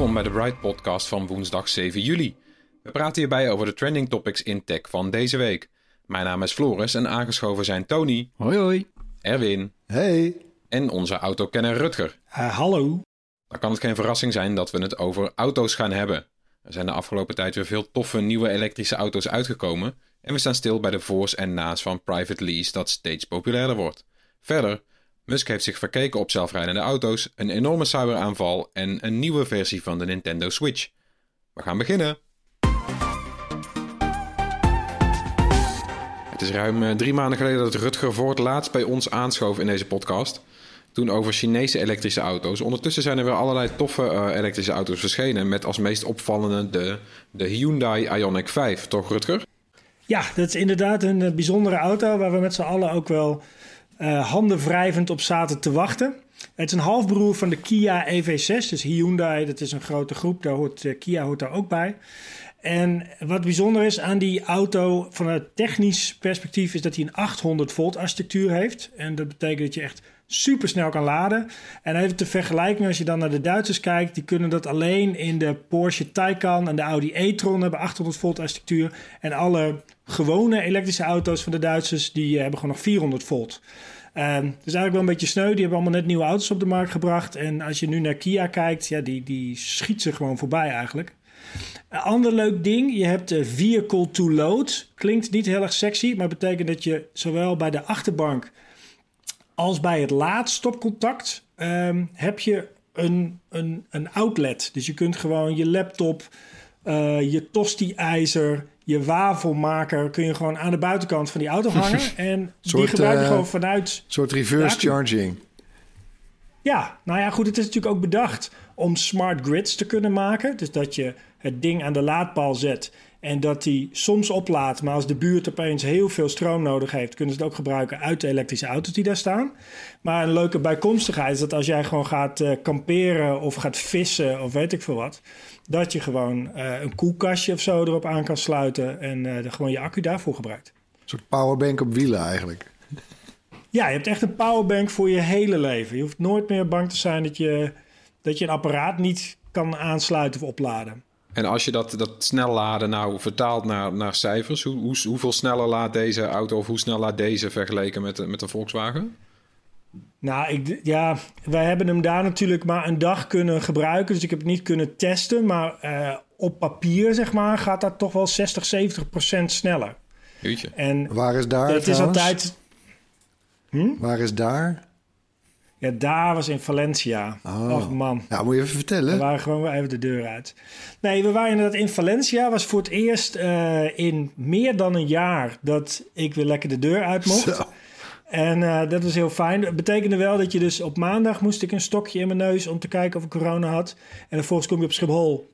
Welkom bij de Bright Podcast van woensdag 7 juli. We praten hierbij over de trending topics in tech van deze week. Mijn naam is Floris en aangeschoven zijn Tony, Hoi hoi. Erwin Hey. en onze autokenner Rutger. Uh, hallo. Dan kan het geen verrassing zijn dat we het over auto's gaan hebben. Er zijn de afgelopen tijd weer veel toffe nieuwe elektrische auto's uitgekomen en we staan stil bij de voor's en na's van private lease dat steeds populairder wordt. Verder, Musk heeft zich verkeken op zelfrijdende auto's, een enorme cyberaanval en een nieuwe versie van de Nintendo Switch. We gaan beginnen. Het is ruim eh, drie maanden geleden dat Rutger voor het laatst bij ons aanschoof in deze podcast. Toen over Chinese elektrische auto's. Ondertussen zijn er weer allerlei toffe eh, elektrische auto's verschenen. Met als meest opvallende de, de Hyundai Ioniq 5, toch Rutger? Ja, dat is inderdaad een eh, bijzondere auto waar we met z'n allen ook wel eh handen wrijvend op zaten te wachten. Het is een halfbroer van de Kia EV6, dus Hyundai, dat is een grote groep, daar hoort, eh, Kia hoort daar ook bij. En wat bijzonder is aan die auto vanuit technisch perspectief is dat hij een 800 volt architectuur heeft. En dat betekent dat je echt super snel kan laden. En even te vergelijken, als je dan naar de Duitsers kijkt, die kunnen dat alleen in de Porsche Taycan en de Audi e-tron hebben 800 volt architectuur. En alle gewone elektrische auto's van de Duitsers, die eh, hebben gewoon nog 400 volt. Dus eigenlijk wel een beetje sneu. Die hebben allemaal net nieuwe auto's op de markt gebracht. En als je nu naar Kia kijkt, ja, die, die schiet ze gewoon voorbij eigenlijk. Een ander leuk ding, je hebt de vehicle to load. Klinkt niet heel erg sexy, maar betekent dat je zowel bij de achterbank als bij het laadstopcontact ehm, heb je een, een, een outlet. Dus je kunt gewoon je laptop, eh, je tosti-ijzer, je wafelmaker... kun je gewoon aan de buitenkant van die auto hangen. En die gebruik je eh, gewoon vanuit... Een soort reverse charging. Ja, nou ja, goed, het is natuurlijk ook bedacht om smart grids te kunnen maken. Dus dat je het ding aan de laadpaal zet en dat die soms oplaadt. Maar als de buurt opeens heel veel stroom nodig heeft, kunnen ze het ook gebruiken uit de elektrische auto's die daar staan. Maar een leuke bijkomstigheid is dat als jij gewoon gaat eh, kamperen of gaat vissen of weet ik veel wat, dat je gewoon eh, een koelkastje of zo erop aan kan sluiten en eh, gewoon je accu daarvoor gebruikt. Een soort powerbank op wielen eigenlijk. Ja, je hebt echt een powerbank voor je hele leven. Je hoeft nooit meer bang te zijn dat je, dat je een apparaat niet kan aansluiten of opladen. En als je dat, dat snel laden nou vertaalt naar, naar cijfers, hoe, hoe, hoeveel sneller laat deze auto of hoe snel laat deze vergeleken met, de- met de Volkswagen? Nou, ik, ja, wij hebben hem daar natuurlijk maar een dag kunnen gebruiken. Dus ik heb het niet kunnen testen. Maar eh, op papier, zeg maar, gaat dat toch wel 60, 70 procent sneller. Jeetje. En Waar is daar het is altijd... Waar is daar? Ja, daar was in Valencia. Oh. Och man. Ja, moet je even We vertellen. waren gewoon weer even de deur uit. Nee, we waren inderdaad in Valencia. Was voor het eerst eh, in meer dan een jaar dat ik weer lekker de deur uit mocht. Zo. En eh, dat was heel fijn. Het betekende wel dat je dus op maandag moest ik een stokje in mijn neus om te kijken of ik corona had. En vervolgens kom je op Schiphol.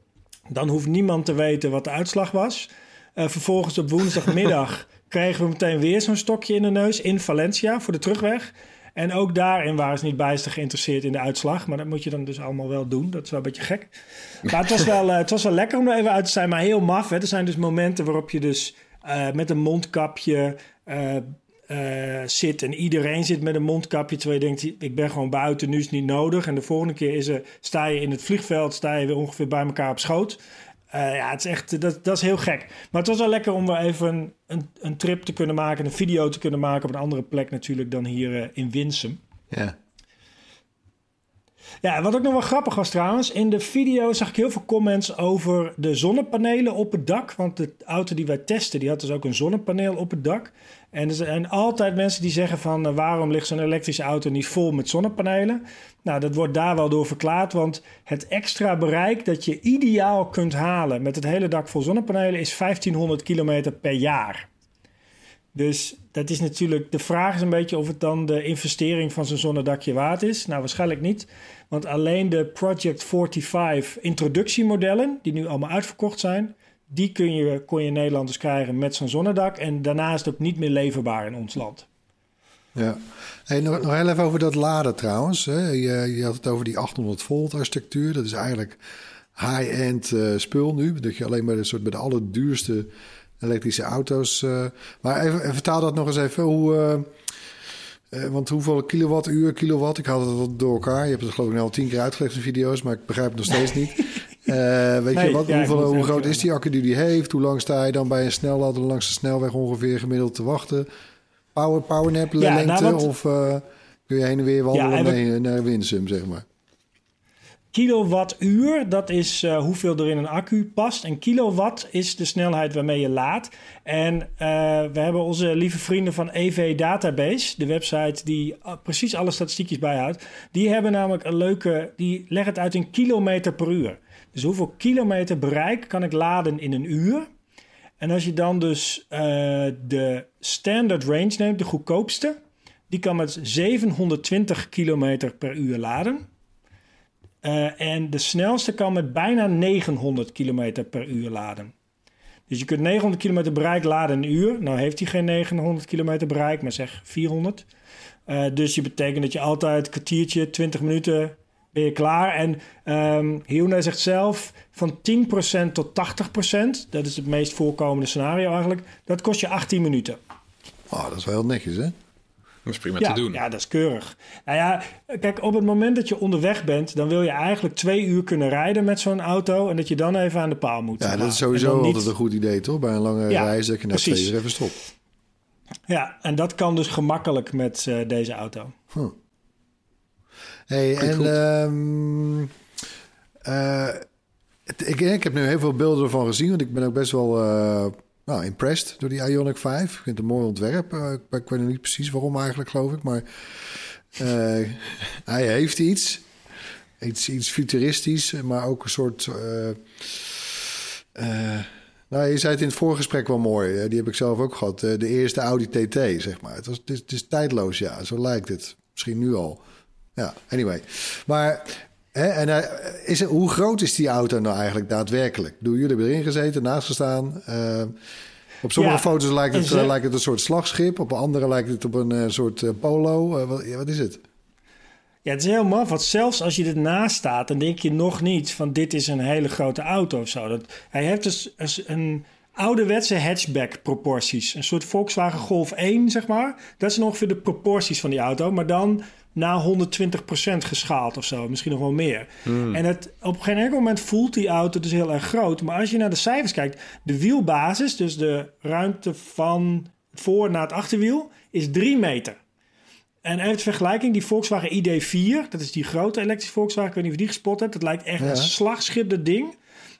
Dan hoeft niemand te weten wat de uitslag was. Eh, vervolgens op woensdagmiddag kregen we meteen weer zo'n stokje in de neus in Valencia voor de terugweg. En ook daarin waren ze niet bijster geïnteresseerd in de uitslag. Maar dat moet je dan dus allemaal wel doen. Dat is wel een beetje gek. Maar het was wel, eh, het was wel lekker om er even uit te zijn. Maar heel maf. Hè? Er zijn dus momenten waarop je dus met een mondkapje eh, zit. En iedereen zit met een mondkapje. Terwijl je denkt, ik ben gewoon buiten. Nu is het niet nodig. En de volgende keer is er, sta je in het vliegveld. Sta je weer ongeveer bij elkaar op schoot. Eh, ja, het is echt, dat, dat is heel gek. Maar het was wel lekker om weer even een, een, trip te kunnen maken, een video te kunnen maken op een andere plek natuurlijk dan hier eh, in Winsum. Ja. Ja, wat ook nog wel grappig was trouwens, in de video zag ik heel veel comments over de zonnepanelen op het dak. Want de auto die wij testen, die had dus ook een zonnepaneel op het dak. En er zijn altijd mensen die zeggen van, eh, waarom ligt zo'n elektrische auto niet vol met zonnepanelen? Nou, dat wordt daar wel door verklaard, want het extra bereik dat je ideaal kunt halen met het hele dak vol zonnepanelen is 1500 kilometer per jaar. Dus dat is natuurlijk, de vraag is een beetje of het dan de investering van zo'n zonnedakje waard is. Nou, waarschijnlijk niet. Want alleen de Project 45 introductiemodellen, die nu allemaal uitverkocht zijn, die kun je, kon je Nederlanders krijgen met zo'n zonnedak. En daarna is het ook niet meer leverbaar in ons land. Ja. Hey, nog, nog heel even over dat laden trouwens. Je, je had het over die 800 volt architectuur. Dat is eigenlijk high-end eh, spul nu. Dat je alleen maar een soort bij de allerduurste elektrische auto's. eh, maar even, even vertaal dat nog eens even. Hoe, eh, want hoeveel kilowattuur, kilowatt? Ik had het door elkaar. Je hebt het geloof ik al tien keer uitgelegd in video's, maar ik begrijp het nog steeds niet. Eh, weet Nee, je wat, ja, hoeveel, hoe groot is die accu die die heeft? Hoe lang sta je dan bij een snellader langs de snelweg ongeveer gemiddeld te wachten? Power, powernap Ja, lengte nou, wat- of eh, kun je heen en weer wandelen Ja, mee naar Winsum, zeg maar? Kilowattuur, dat is eh, hoeveel er in een accu past. En kilowatt is de snelheid waarmee je laat. En eh, we hebben onze lieve vrienden van EV Database, de website die eh, precies alle statistiekjes bijhoudt. Die hebben namelijk een leuke, die leggen het uit in kilometer per uur. Dus hoeveel kilometer bereik kan ik laden in een uur? En als je dan dus eh, de standard range neemt, de goedkoopste, die kan met 720 kilometer per uur laden. Eh, en de snelste kan met bijna 900 kilometer per uur laden. Dus je kunt 900 kilometer bereik laden in een uur. Nou heeft hij geen 900 kilometer bereik, maar zeg 400. Eh, dus je betekent dat je altijd een kwartiertje, 20 minuten ben je klaar. En ehm Hyundai zegt zelf van 10% tot 80%, dat is het meest voorkomende scenario eigenlijk, dat kost je 18 minuten. Oh, dat is wel heel netjes, hè? Dat is prima Ja, te doen. ja, dat is keurig. Nou ja, kijk, op het moment dat je onderweg bent, dan wil je eigenlijk twee uur kunnen rijden met zo'n auto en dat je dan even aan de paal moet. Ja, dat is sowieso niet- altijd een goed idee, toch? Bij een lange Ja, reis dat je na precies. twee uur even stopt. Ja, en dat kan dus gemakkelijk met eh, deze auto. Hey, en ehm, eh, het- ik, ik heb nu heel veel beelden ervan gezien, want ik ben ook best wel eh, nou, impressed door die Ionic 5. Ik vind het een mooi ontwerp. Eh, ik, ik weet nog niet precies waarom eigenlijk, geloof ik, maar hij heeft iets. Iets, iets futuristisch, maar ook een soort. nou, je zei het in het voorgesprek wel mooi. Die heb ik zelf ook gehad. eh, De eerste Audi TT, zeg maar. Het, was, het, is, het is tijdloos, ja. Zo lijkt het. Misschien nu al. Ja, anyway. Maar hè, en, eh, is het, hoe groot is die auto nou eigenlijk daadwerkelijk? Doe jullie erin gezeten, naast gestaan. Eh, op sommige Ja, foto's lijkt het, ze- eh, lijkt het een soort slagschip. Op andere lijkt het op een soort polo. Wat, is het? Ja, het is heel maf, want zelfs als je ernaast staat, dan denk je nog niet van dit is een hele grote auto of zo. Dat, hij heeft dus een- een ouderwetse hatchback proporties. Een soort Volkswagen Golf 1, zeg maar. Dat zijn ongeveer de proporties van die auto, maar dan na 120% geschaald of zo. Misschien nog wel meer. En het, op geen enkel moment voelt die auto dus heel erg groot. Maar als je naar de cijfers kijkt, de wielbasis, dus de ruimte van het voor naar het achterwiel, is 3 meter. En even vergelijking, die Volkswagen ID4, dat is die grote elektrische Volkswagen, ik weet niet of je die gespot hebt, dat lijkt echt Ja. een slagschip, dat ding.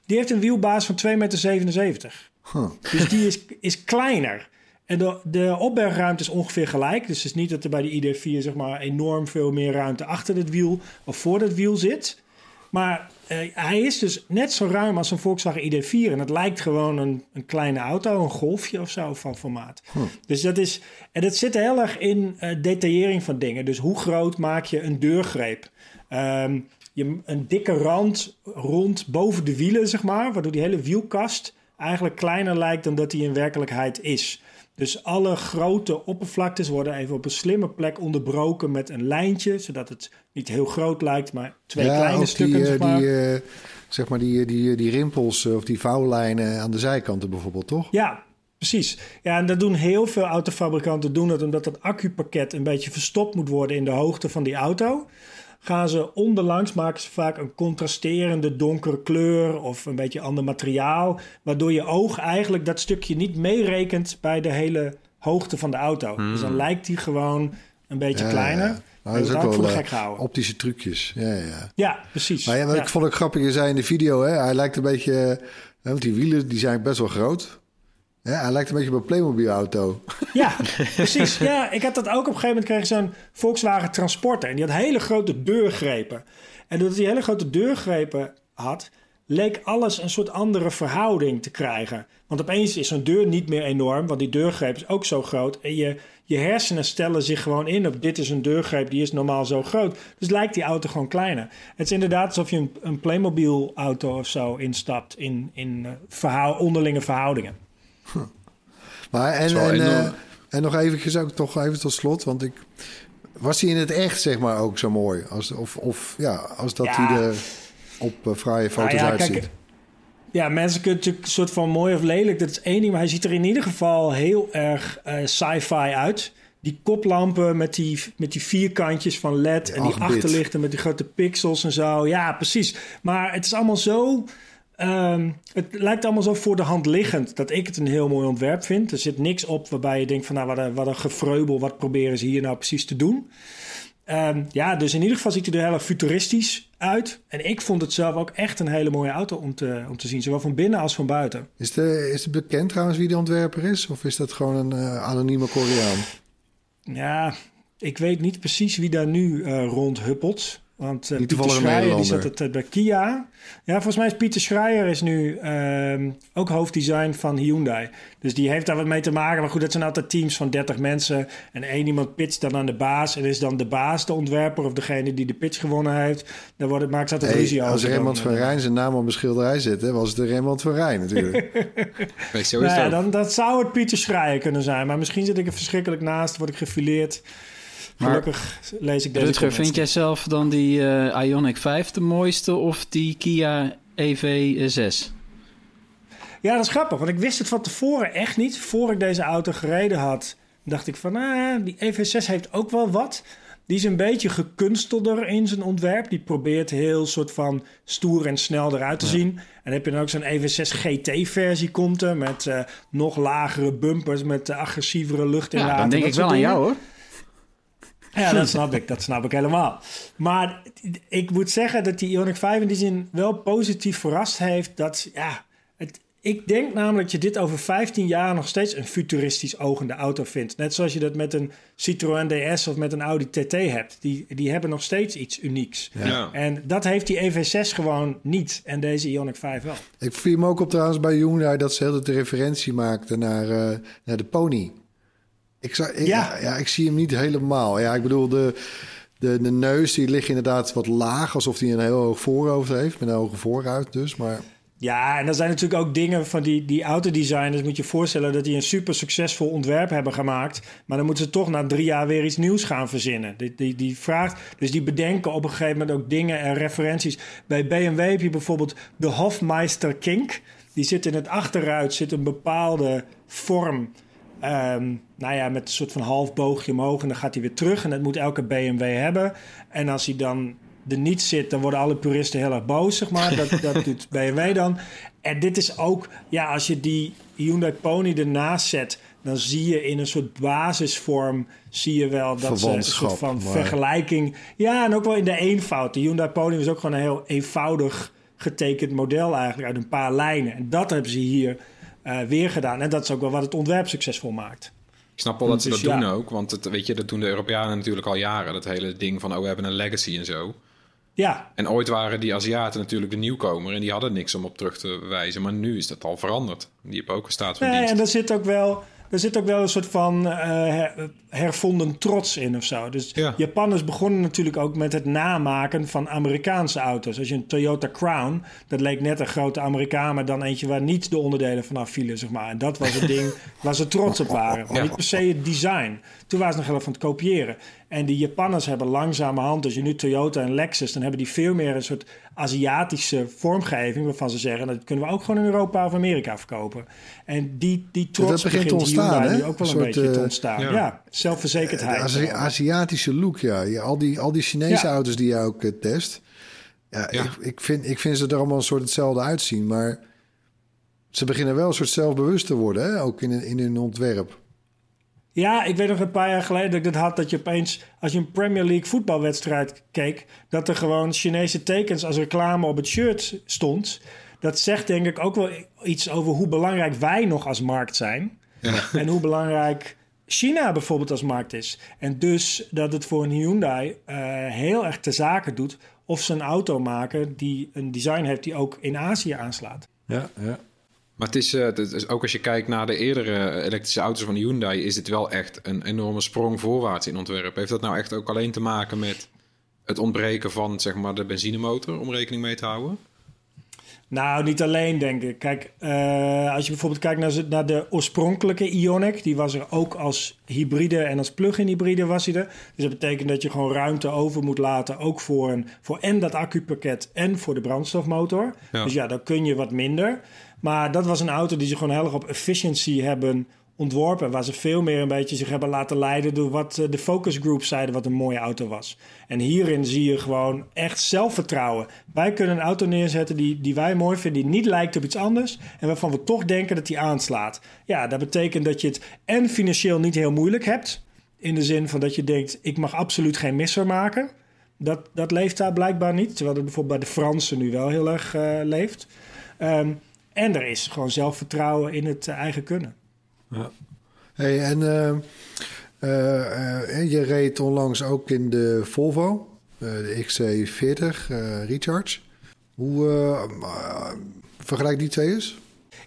Die heeft een wielbasis van 2,77 meter. Huh. Dus die is, is kleiner. En de, de opbergruimte is ongeveer gelijk. Dus het is niet dat er bij de ID4 zeg maar, enorm veel meer ruimte achter het wiel of voor het wiel zit. Maar eh, hij is dus net zo ruim als een Volkswagen ID4. En het lijkt gewoon een, een kleine auto, een golfje of zo van formaat. Dus dat is. En dat zit heel erg in eh, detaillering van dingen. Dus hoe groot maak je een deurgreep? Ehm, je, een dikke rand rond boven de wielen, zeg maar. Waardoor die hele wielkast eigenlijk kleiner lijkt dan dat die in werkelijkheid is. Dus alle grote oppervlaktes worden even op een slimme plek onderbroken met een lijntje, zodat het niet heel groot lijkt, maar twee kleine stukken. Die, zeg eh, maar. die, eh, zeg maar die, die, die rimpels eh, of die vouwlijnen aan de zijkanten bijvoorbeeld, toch? Ja, precies. Ja, en dat doen heel veel autofabrikanten doen dat omdat dat accupakket een beetje verstopt moet worden in de hoogte van die auto. Gaan ze onderlangs, maken ze vaak een contrasterende donkere kleur of een beetje ander materiaal, waardoor je oog eigenlijk dat stukje niet meerekent bij de hele hoogte van de auto. Dus dan lijkt die gewoon een beetje Hmm. Ja, kleiner. ja. En dat is ook voor de wel gek eh, gehouden. optische trucjes. Ja, ja. Ja, precies. Maar ja, wat Ja. ik vond ook grappig, je zei in de video, hè, hij lijkt een beetje... want die wielen die zijn best wel groot. Ja, hij lijkt een beetje op een Playmobil-auto. Ja, precies. Ja, ik had dat ook op een gegeven moment kreeg zo'n Volkswagen Transporter. En die had hele grote deurgrepen. En doordat hij hele grote deurgrepen had, leek alles een soort andere verhouding te krijgen. Want opeens is zo'n deur niet meer enorm, want die deurgreep is ook zo groot. En je, je hersenen stellen zich gewoon in op dit is een deurgreep, die is normaal zo groot. Dus lijkt die auto gewoon kleiner. Het is inderdaad alsof je een, een Playmobil auto of zo instapt in, in eh, onderlinge verhoudingen. Maar en, wel en, enorm. eh, en nog even, ook toch even tot slot, want ik... Was hij in het echt, zeg maar, ook zo mooi? Als, of, of ja, als dat Ja. hij er op eh, fraaie foto's Nou ja, uitziet. kijk, Ja, mensen kunnen natuurlijk een soort van mooi of lelijk. Dat is één ding, maar hij ziet er in ieder geval heel erg eh, sci-fi uit. Die koplampen met die, met die vierkantjes van LED en die 8-bit. achterlichten met die grote pixels en zo. Ja, precies. Maar het is allemaal zo. Ehm, het lijkt allemaal zo voor de hand liggend dat ik het een heel mooi ontwerp vind. Er zit niks op waarbij je denkt van nou wat een, wat een gevreubel, wat proberen ze hier nou precies te doen. Ehm, ja, dus in ieder geval ziet hij er heel erg futuristisch uit. En ik vond het zelf ook echt een hele mooie auto om te, om te zien. Zowel van binnen als van buiten. Is, de, is het bekend trouwens wie de ontwerper is? Of is dat gewoon een eh, anonieme Koreaan? Ja, ik weet niet precies wie daar nu eh rondhuppelt. Want uh, Pieter Schreier die zat het eh, bij Kia. Ja, volgens mij is Pieter Schreier is nu ehm, ook hoofddesign van Hyundai. Dus die heeft daar wat mee te maken. Maar goed, dat zijn altijd teams van 30 mensen. En één iemand pitcht dan aan de baas. En is dan de baas de ontwerper of degene die de pitch gewonnen heeft. Dan wordt het, maakt altijd Hey, ruzie over. als Raymond van eh, Rijn zijn naam op een schilderij zet, hè, was het de Raymond van Rijn natuurlijk. Nee, zo is Nou ja, dan, dat zou het Pieter Schreier kunnen zijn. Maar misschien zit ik er verschrikkelijk naast, word ik gefileerd. Maar- Gelukkig lees ik deze Rutger, vind jij zelf dan die eh, Ioniq 5 de mooiste of die Kia E EV6? Ja, dat is grappig, want ik wist het van tevoren echt niet. Voor ik deze auto gereden had, dacht ik van, ah, die EV6 heeft ook wel wat. Die is een beetje gekunstelder in zijn ontwerp. Die probeert heel soort van stoer en snel eruit te zien. En dan heb je dan ook zo'n EV6 GT-versie komt er... met eh, nog lagere bumpers, met agressievere lucht in Ja, dan denk ik wel aan jou hoor. Ja, dat snap ik. Dat snap ik helemaal. Maar ik moet zeggen dat die Ioniq 5 in die zin wel positief verrast heeft. Dat, ja, het, ik denk namelijk dat je dit over 15 jaar nog steeds een futuristisch ogende auto vindt. Net zoals je dat met een Citroën DS of met een Audi TT hebt. Die, die hebben nog steeds iets unieks. Ja. En dat heeft die EV6 gewoon niet. En deze Ioniq 5 wel. ik viel me ook op trouwens bij Hyundai dat ze heel de referentie maakten naar, eh, naar de pony. Ik, zou, ik, Ja. ja. ik zie hem niet helemaal. Ja, ik bedoel, de, de, de neus die ligt inderdaad wat laag, alsof hij een heel hoog voorhoofd heeft, met een hoge vooruit dus. Maar Ja, en er zijn natuurlijk ook dingen van die, die autodesigners. Moet je je voorstellen dat die een super succesvol ontwerp hebben gemaakt. Maar dan moeten ze toch na drie jaar weer iets nieuws gaan verzinnen. Die, die, die vraagt, dus die bedenken op een gegeven moment ook dingen en referenties. Bij BMW heb je bijvoorbeeld de Hofmeister Kink. Die zit in het achteruit, zit een bepaalde vorm. Ehm, nou ja, met een soort van half boogje omhoog en dan gaat hij weer terug. En dat moet elke BMW hebben. En als hij dan er niet zit, dan worden alle puristen heel erg boos, zeg maar. Dat, dat doet BMW dan. En dit is ook, ja, als je die Hyundai Pony ernaast zet, dan zie je in een soort basisvorm, zie je wel dat ze een soort van maar- vergelijking... Ja, en ook wel in de eenvoud. De Hyundai Pony was ook gewoon een heel eenvoudig getekend model eigenlijk, uit een paar lijnen. En dat hebben ze hier eh, weer gedaan. En dat is ook wel wat het ontwerp succesvol maakt. Ik snap wel dat ze Dus dat ja. doen ook. Want het, weet je, dat doen de Europeanen natuurlijk al jaren. Dat hele ding van, oh, we hebben een legacy en zo. Ja, En ooit waren die Aziaten natuurlijk de nieuwkomer. En die hadden niks om op terug te wijzen. Maar nu is dat al veranderd. Die hebben ook een staat van Nee, dienst. en er zit ook wel, er zit ook wel een soort van eh, her- hervonden trots in of zo. Dus Ja. Japanners begonnen natuurlijk ook met het namaken van Amerikaanse auto's. Als je een Toyota Crown, dat leek net een grote Amerikaan, maar dan eentje waar niet de onderdelen vanaf vielen, zeg maar. En dat was het ding waar ze trots op waren. Maar niet per se het design. Toen waren ze nog heel van het kopiëren. En die Japanners hebben langzamerhand, als je nu Toyota en Lexus, dan hebben die veel meer een soort Aziatische vormgeving, waarvan ze zeggen dat kunnen we ook gewoon in Europa of Amerika verkopen. En die, die trots dat begint te ontstaan, Hyundai ook wel een, Een beetje te eh, ontstaan. ja. Ja, zelfverzekerdheid. Azi- Aziatische look, ja. ja al, die, al die Chinese Ja. auto's die je ook eh, test. Ja, Ja. Ik, ik, vind, ik vind ze er allemaal een soort hetzelfde uitzien. Maar ze beginnen wel een soort zelfbewust te worden, hè? ook in, in hun ontwerp. Ja, ik weet nog een paar jaar geleden dat ik dat had. Dat je opeens, als je een Premier League voetbalwedstrijd keek... dat er gewoon Chinese tekens als reclame op het shirt stond. Dat zegt denk ik ook wel iets over hoe belangrijk wij nog als markt zijn. En hoe belangrijk China bijvoorbeeld als markt is. En dus dat het voor een Hyundai eh, heel erg te zaken doet... of ze een auto maken die een design heeft die ook in Azië aanslaat. Ja, ja. Maar het is, eh, het is ook als je kijkt naar de eerdere elektrische auto's van Hyundai, is het wel echt een enorme sprong voorwaarts in ontwerp. Heeft dat nou echt ook alleen te maken met het ontbreken van zeg maar, de benzinemotor om rekening mee te houden? Nou, niet alleen, denk ik. Kijk, eh, als je bijvoorbeeld kijkt naar, de oorspronkelijke Ioniq... die was er ook als hybride en als plug-in hybride was hij er. Dus dat betekent dat je gewoon ruimte over moet laten... ook voor, een, voor en dat accupakket en voor de brandstofmotor. Ja. Dus ja, dan kun je wat minder. Maar dat was een auto die ze gewoon heel erg op efficiency hebben ontworpen. Waar ze veel meer een beetje zich hebben laten leiden... door wat eh, de focus groups zeiden wat een mooie auto was. En hierin zie je gewoon echt zelfvertrouwen. Wij kunnen een auto neerzetten die, die wij mooi vinden... die niet lijkt op iets anders... en waarvan we toch denken dat die aanslaat. Ja, dat betekent dat je het en financieel niet heel moeilijk hebt... in de zin van dat je denkt... ik mag absoluut geen misser maken... Dat, dat leeft daar blijkbaar niet. Terwijl het bijvoorbeeld bij de Fransen nu wel heel erg eh, leeft. Ehm, en er is gewoon zelfvertrouwen in het eh, eigen kunnen. Hey, en eh, eh, je reed onlangs ook in de Volvo, de XC40 eh, Recharge. Hoe vergelijk die twee eens?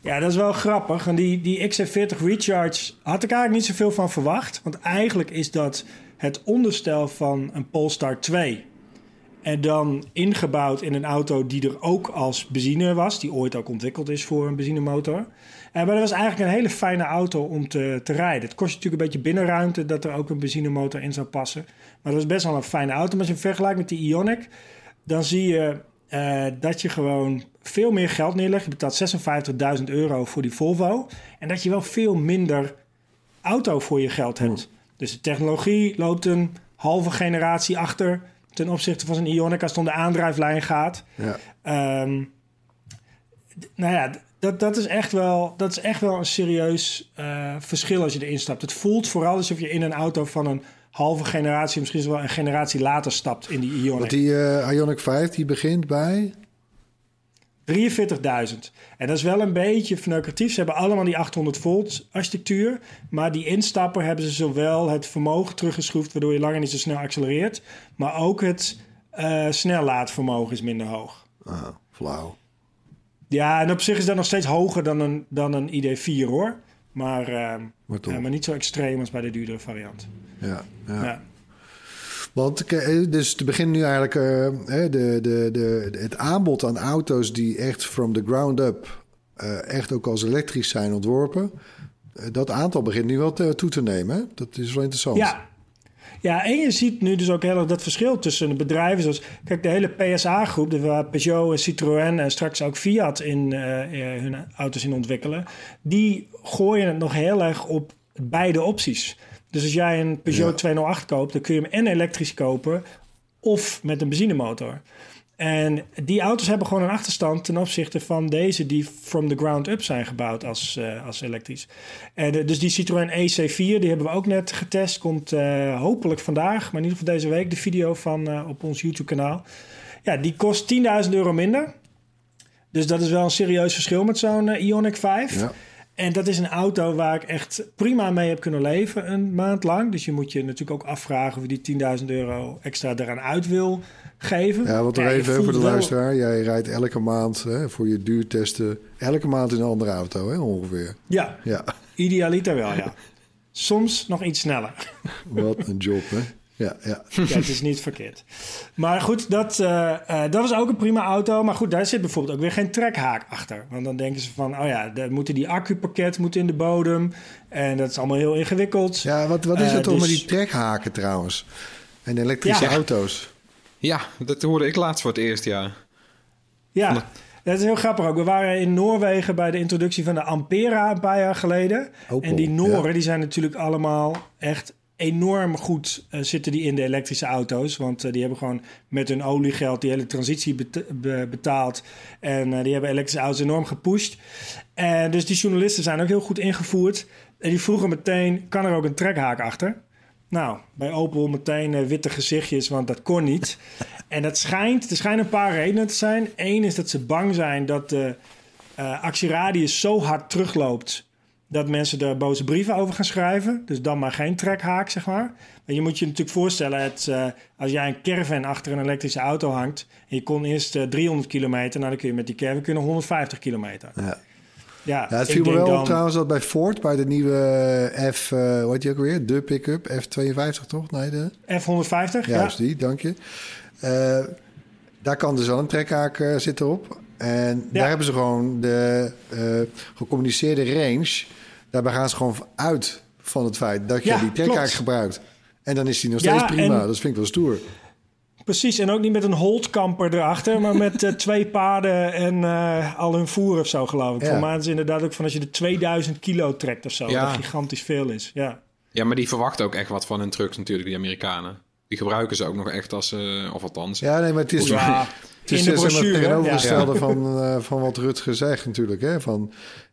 Ja, dat is wel grappig. En die, die XC40 Recharge had ik eigenlijk niet zoveel van verwacht. Want eigenlijk is dat het onderstel van een Polestar 2. En dan ingebouwd in een auto die er ook als benzine was. Die ooit ook ontwikkeld is voor een benzinemotor. En maar dat was eigenlijk een hele fijne auto om te, te rijden. Het kost natuurlijk een beetje binnenruimte dat er ook een benzinemotor in zou passen. Maar dat is best wel een fijne auto. Maar als je hem vergelijkt met die Ioniq, dan zie je eh, dat je gewoon veel meer geld neerlegt. Je betaalt 56.000 euro voor die Volvo. En dat je wel veel minder auto voor je geld hebt. Dus de technologie loopt een halve generatie achter ten opzichte van zijn Ioniq als het om de aandrijflijn gaat. Ja. Ehm, nou ja, dat, dat, is echt wel, dat is echt wel een serieus eh, verschil als je erin stapt. Het voelt vooral alsof je in een auto van een halve generatie, misschien wel een generatie later stapt in die Ioniq. Want die eh, Ioniq 5 die begint bij... 43.000. En dat is wel een beetje verneukeratief. Ze hebben allemaal die 800 volt architectuur. Maar die instapper hebben ze zowel het vermogen teruggeschroefd... waardoor je langer niet zo snel accelereert... maar ook het eh snellaadvermogen is minder hoog. Ah, flauw. Ja, en op zich is dat nog steeds hoger dan een, dan een ID4 hoor. Maar, eh, Maar niet zo extreem als bij de duurdere variant. Ja, ja. Ja. Want eh, dus te beginnen nu eigenlijk eh, de, de, de, het aanbod aan auto's die echt from the ground up eh, echt ook als elektrisch zijn ontworpen. dat aantal begint nu wel toe te nemen. Hè? Dat is wel interessant. Ja. Ja, en je ziet nu dus ook heel erg dat verschil tussen de bedrijven. Zoals, kijk, de hele PSA-groep, waar Peugeot en Citroën en straks ook Fiat in hun auto's in ontwikkelen, die gooien het nog heel erg op beide opties. Dus als jij een Peugeot Ja. 208 koopt, dan kun je hem en elektrisch kopen of met een benzinemotor. En die auto's hebben gewoon een achterstand ten opzichte van deze die from the ground up zijn gebouwd als, eh, als elektrisch. En, eh, dus die Citroën EC4, die hebben we ook net getest. Komt eh, hopelijk vandaag, maar in ieder geval deze week, de video van op ons YouTube kanaal. Ja, die kost 10.000 euro minder. Dus dat is wel een serieus verschil met zo'n Ioniq 5. Ja. En dat is een auto waar ik echt prima mee heb kunnen leven een maand lang. Dus je moet je natuurlijk ook afvragen of je die 10.000 euro extra eraan uit wil geven. Ja, want er even voor de wel- luisteraar. Jij rijdt elke maand hè, voor je duurtesten... elke maand in een andere auto, hè, ongeveer. Ja, Ja, idealiter wel, ja. Soms nog iets sneller. wat een job, hè? Ja, ja. Ja, het is niet verkeerd. Maar goed, dat, eh, eh, dat was ook een prima auto. Maar goed, daar zit bijvoorbeeld ook weer geen trekhaak achter. Want dan denken ze van, oh ja, dan moeten die accupakket moet in de bodem. En dat is allemaal heel ingewikkeld. Ja, wat, wat is Eh, het toch dus- met die trekhaken trouwens? En elektrische Ja. auto's. Ja, dat hoorde ik laatst voor het eerst, ja. Ja, dat is heel grappig ook. We waren in Noorwegen bij de introductie van de Ampera een paar jaar geleden. Opel, en die Nooren, ja. die zijn natuurlijk allemaal echt enorm goed eh, zitten die in de elektrische auto's. Want eh, die hebben gewoon met hun oliegeld die hele transitie bet- be- betaald. En eh, die hebben elektrische auto's enorm gepusht. En dus die journalisten zijn ook heel goed ingevoerd. En die vroegen meteen, kan er ook een trekhaak achter? Nou, bij Opel meteen witte gezichtjes, want dat kon niet. En dat schijnt, er schijnen een paar redenen te zijn. Eén is dat ze bang zijn dat de actieradius zo hard terugloopt... dat mensen er boze brieven over gaan schrijven. Dus dan maar geen trekhaak, zeg maar. Maar je moet je natuurlijk voorstellen... Het, eh, als jij een caravan achter een elektrische auto hangt... en je kon eerst eh, 300 kilometer... nou dan kun je met die caravan kunnen 150 kilometer. Ja. Ja, Ja, het viel me wel op trouwens dat bij Ford, bij de nieuwe F, eh hoe heet die ook weer? De pick-up, F52 toch? Nee, de... F150, ja. Juist die, dank je. Eh, daar kan dus wel een trekhaak eh zitten op. En daar hebben ze gewoon de eh, gecommuniceerde range. Daarbij gaan ze gewoon uit van het feit dat je Ja, die trekhaak gebruikt. En dan is die nog Ja, steeds prima. en- Dat vind ik wel stoer. Precies, en ook niet met een holtkamper erachter, maar met eh, twee paarden en eh, al hun voer of zo, geloof ik. Ja. Voor mij is het inderdaad ook van als je de 2000 kilo trekt of zo, Ja. dat gigantisch veel is. Ja, Ja, maar die verwachten ook echt wat van hun trucks natuurlijk, die Amerikanen. Die gebruiken ze ook nog echt als, eh of althans. Ja, nee, maar het is, ja het is in de het brochure. tegenovergestelde Ja. van, eh, van wat Rutger zegt natuurlijk. Hè? Van,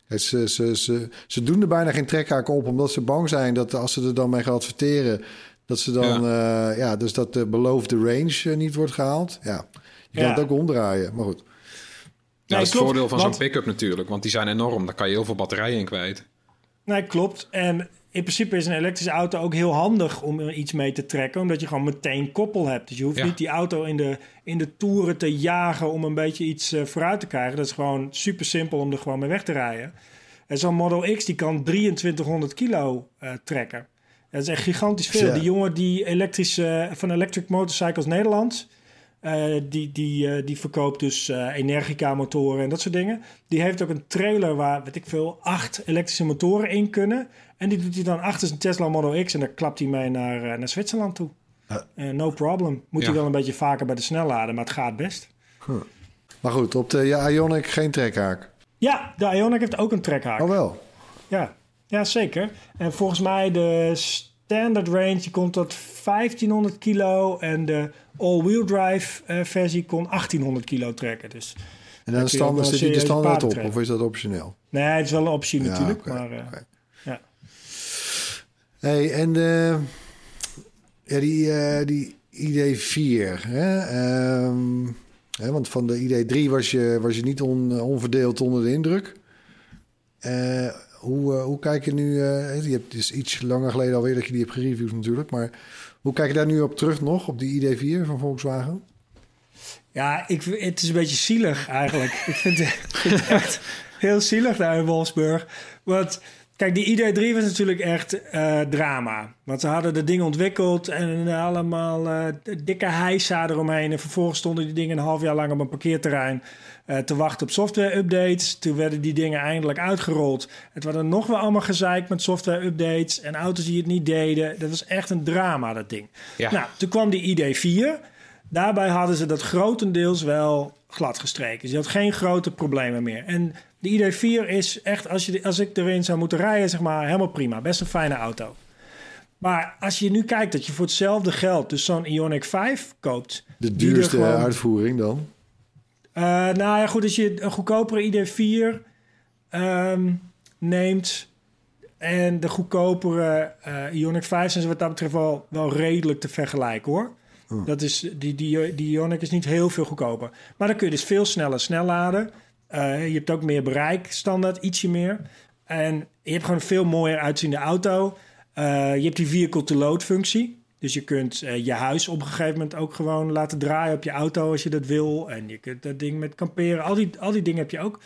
ze, ze, ze, ze doen er bijna geen trekhaak op, omdat ze bang zijn dat als ze er dan mee gaan adverteren, dat ze dan, ja, ja dus dat de beloofde range eh, niet wordt gehaald. Ja, je kan Ja. het ook omdraaien, maar goed. Ja, Nee, dat is het voordeel van zo'n pick-up natuurlijk, want die zijn enorm. Daar kan je heel veel batterijen in kwijt. Nee, klopt. En in principe is een elektrische auto ook heel handig om er iets mee te trekken, omdat je gewoon meteen koppel hebt. Dus je hoeft Ja. niet die auto in de, in de toeren te jagen om een beetje iets eh, vooruit te krijgen. Dat is gewoon super simpel om er gewoon mee weg te rijden. En zo'n Model X die kan 2300 kilo eh, trekken. Dat is echt gigantisch veel. Ja. Die jongen die elektrische, van Electric Motorcycles Nederland, eh, die, die, eh, die verkoopt dus eh, Energica-motoren en dat soort dingen. Die heeft ook een trailer waar, weet ik veel, acht elektrische motoren in kunnen. En die doet hij dan achter zijn Tesla Model X en daar klapt hij mee naar, naar Zwitserland toe. No problem. Moet Ja. hij wel een beetje vaker bij de snelladen, maar het gaat best. Maar goed, op de ja, Ionic geen trekhaak. Ja, de Ioniq heeft ook een trekhaak. Oh wel. Ja. ja, zeker. En volgens mij de standard range die komt tot 1500 kilo en de all-wheel drive eh, versie kon 1800 kilo trekken. Dus En Dan je standaard zit die er serieuze standaard op, trekken. of is dat optioneel? nee, het is wel een optie Ja, natuurlijk. oké, maar, eh, ja. Hey, en eh, ja, die, die ID4, hè? ehm, hè, want van de ID3 was je, was je niet on, onverdeeld onder de indruk. Hoe, eh, hoe kijk je nu, eh, je hebt is iets langer geleden alweer dat je die hebt gereviewd natuurlijk, maar hoe kijk je daar nu op terug nog, op die ID4 van Volkswagen? Ja, ik, het is een beetje zielig eigenlijk. ik, vind het, echt heel zielig daar in Wolfsburg. Want kijk, die ID3 was natuurlijk echt eh, drama. Want ze hadden de dingen ontwikkeld en allemaal eh, dikke heisa eromheen. En vervolgens stonden die dingen een half jaar lang op een parkeerterrein eh, te wachten op software-updates. Toen werden die dingen eindelijk uitgerold. Het was dan nog wel allemaal gezeik met software-updates en auto's die het niet deden. Dat was echt een drama, dat ding. Ja. Nou, toen kwam die ID4. Daarbij hadden ze dat grotendeels wel glad gestreken. Dus je had geen grote problemen meer. En de ID4 is echt, als, je, als ik erin zou moeten rijden, zeg maar, helemaal prima. Best een fijne auto. Maar als je nu kijkt dat je voor hetzelfde geld dus zo'n Ioniq 5 koopt... De duurste gewoon- uitvoering dan? Eh, nou ja, goed, als je een goedkopere ID4 ehm, neemt en de goedkopere eh Ioniq 5 zijn ze wat dat betreft wel, wel redelijk te vergelijken hoor. Dat is, die, die, die Ioniq is niet heel veel goedkoper. Maar dan kun je dus veel sneller snel laden. Eh, je hebt ook meer bereik, standaard, ietsje meer. En je hebt gewoon een veel mooier uitziende auto. Je hebt die vehicle-to-load functie. Dus je kunt eh, je huis op een gegeven moment ook gewoon laten draaien op je auto als je dat wil. En je kunt dat ding met kamperen. Al die, al die dingen heb je ook.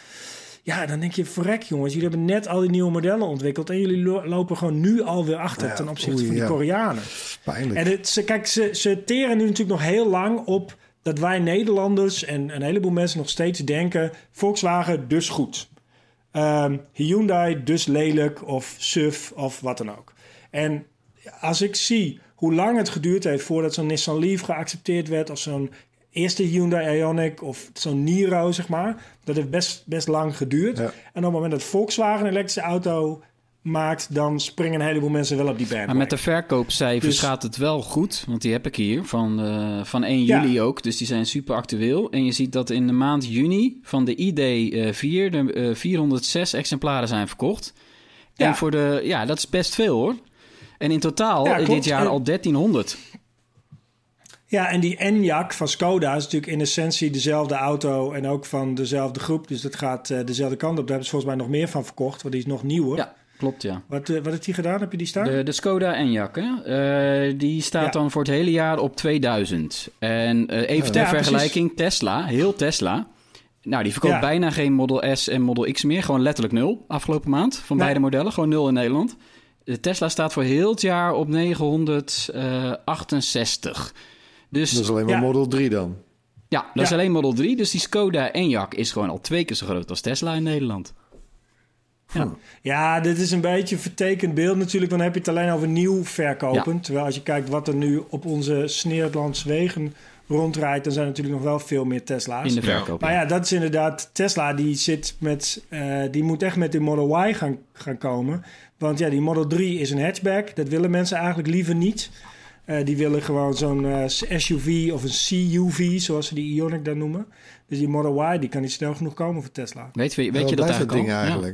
Ja, dan denk je, verrek jongens, jullie hebben net al die nieuwe modellen ontwikkeld... en jullie lo- lopen gewoon nu alweer achter Ja, ten opzichte oei, van die ja. Koreanen. Pijnlijk. En het, ze, kijk, ze, ze teren nu natuurlijk nog heel lang op dat wij Nederlanders en een heleboel mensen nog steeds denken: Volkswagen dus goed. Ehm, Hyundai dus lelijk of suf of wat dan ook. En als ik zie hoe lang het geduurd heeft voordat zo'n Nissan Leaf geaccepteerd werd of zo'n eerste Hyundai Ioniq of zo'n Niro, zeg maar. Dat heeft best, best lang geduurd. Ja. En op het moment dat Volkswagen een elektrische auto maakt, dan springen een heleboel mensen wel op die band. Maar met de verkoopcijfers Dus- gaat het wel goed. Want die heb ik hier van, eh, van 1 Ja. juli ook. Dus die zijn super actueel. En je ziet dat in de maand juni van de ID4 de eh, 406 exemplaren zijn verkocht. En voor de, ja, dat is best veel hoor. En in totaal Ja, dit jaar En- al 1300. Ja, en die Enyaq van Skoda is natuurlijk in essentie dezelfde auto en ook van dezelfde groep. Dus dat gaat eh, dezelfde kant op. Daar hebben ze volgens mij nog meer van verkocht, want die is nog nieuwer. Ja, klopt ja. Wat, eh, wat heeft die gedaan? Heb je die staan? De, de Skoda Enyaq, hè? Eh, die staat Ja. dan voor het hele jaar op 2000. En even Ja, ter precies. vergelijking, Tesla, heel Tesla... Nou, die verkoopt Ja. bijna geen Model S en Model X meer. Gewoon letterlijk nul afgelopen maand van beide modellen. Gewoon nul in Nederland. De Tesla staat voor heel het jaar op 968. Dus Dat is alleen maar Ja. Model 3 dan. ja, dat is alleen Model 3. Dus die Skoda Enyaq is gewoon al twee keer zo groot als Tesla in Nederland. Ja. Ja, dit is een beetje een vertekend beeld natuurlijk. Dan heb je het alleen over nieuw verkopen. Terwijl als je kijkt wat er nu op onze Sneerlandse wegen rondrijdt... dan zijn er natuurlijk nog wel veel meer Tesla's. In de verkoop. Maar ja. dat is inderdaad... Tesla die zit met... eh, die moet echt met de Model Y gaan, gaan komen. Want ja, die Model 3 is een hatchback. Dat willen mensen eigenlijk liever niet. Eh, die willen gewoon zo'n eh, SUV of een CUV, zoals ze die Ioniq dan noemen. Dus die Model Y, die kan niet snel genoeg komen voor Tesla. Weet, weet, je dat eigenlijk ding al? Ja.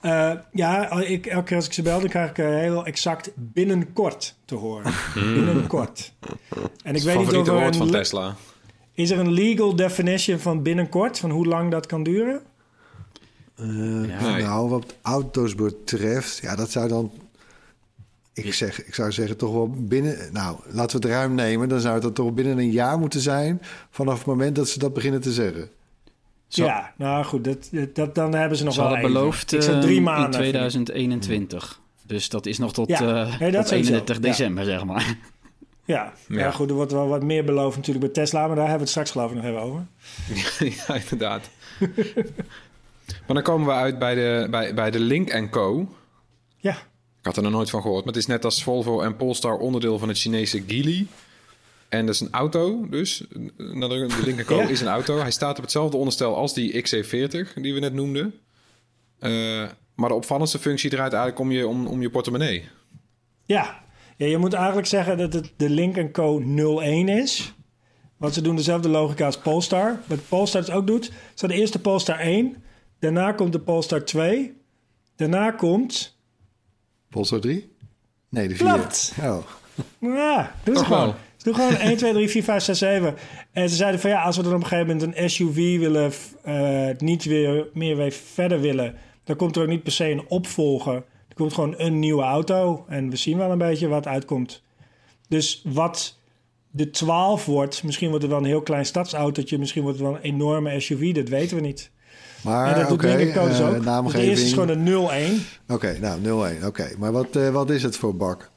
Eh, ja, ik, elke keer als ik ze bel, dan krijg ik eh, heel exact binnenkort te horen. binnenkort. En ik weet niet of er woord van Tesla. is er een legal definition van binnenkort, van hoe lang dat kan duren? Eh, Nee. Nou, wat auto's betreft, ja, dat zou dan. Ik, zeg, ik zou zeggen, toch wel binnen. Nou, laten we het ruim nemen. Dan zou het toch binnen een jaar moeten zijn. vanaf het moment dat ze dat beginnen te zeggen. Zo. Ja, nou goed, dat, dat, dan hebben ze nog Ze wel hadden even. beloofd Ik zeg eh, drie maanden. in 2021. Dus dat is nog tot, Ja. eh, Nee, dat tot sowieso. 31 Ja. december, zeg maar. Ja. Ja. Ja. goed, er wordt wel wat meer beloofd natuurlijk bij Tesla, maar daar hebben we het straks geloof ik nog even over. ja, inderdaad. maar dan komen we uit bij de, bij, bij de Link Co. Ja, Ik had er nog nooit van gehoord. Maar het is net als Volvo en Polestar onderdeel van het Chinese Geely. En dat is een auto dus. De de Link Co Ja. is een auto. Hij staat op hetzelfde onderstel als die XC40 die we net noemden. Eh, maar de opvallendste functie draait eigenlijk om je, om, om je portemonnee. Ja. ja, je moet eigenlijk zeggen dat het de Link Co 01 is. Want ze doen dezelfde logica als Polestar. Wat Polestar dus ook doet, is de eerste Polestar 1. Daarna komt de Polestar 2. Daarna komt... Polestar 3? Nee, de 4. Klopt. Oh. Ja, doe ze Toch gewoon. Gewoon 1, 2, 3, 4, 5, 6, 7. En ze zeiden van ja, als we dan op een gegeven moment een SUV willen... eh, niet weer meer weer verder willen... dan komt er ook niet per se een opvolger. Er komt gewoon een nieuwe auto. En we zien wel een beetje wat uitkomt. Dus wat de 12 wordt... misschien wordt het wel een heel klein stadsautootje... misschien wordt het wel een enorme SUV, dat weten we niet. Maar en dat doet oké, Link Co dus eh, ook. Naamgeving. de eerste is gewoon een 01. Oké, nou 0-1. Oké, maar wat, eh, wat is het voor bak?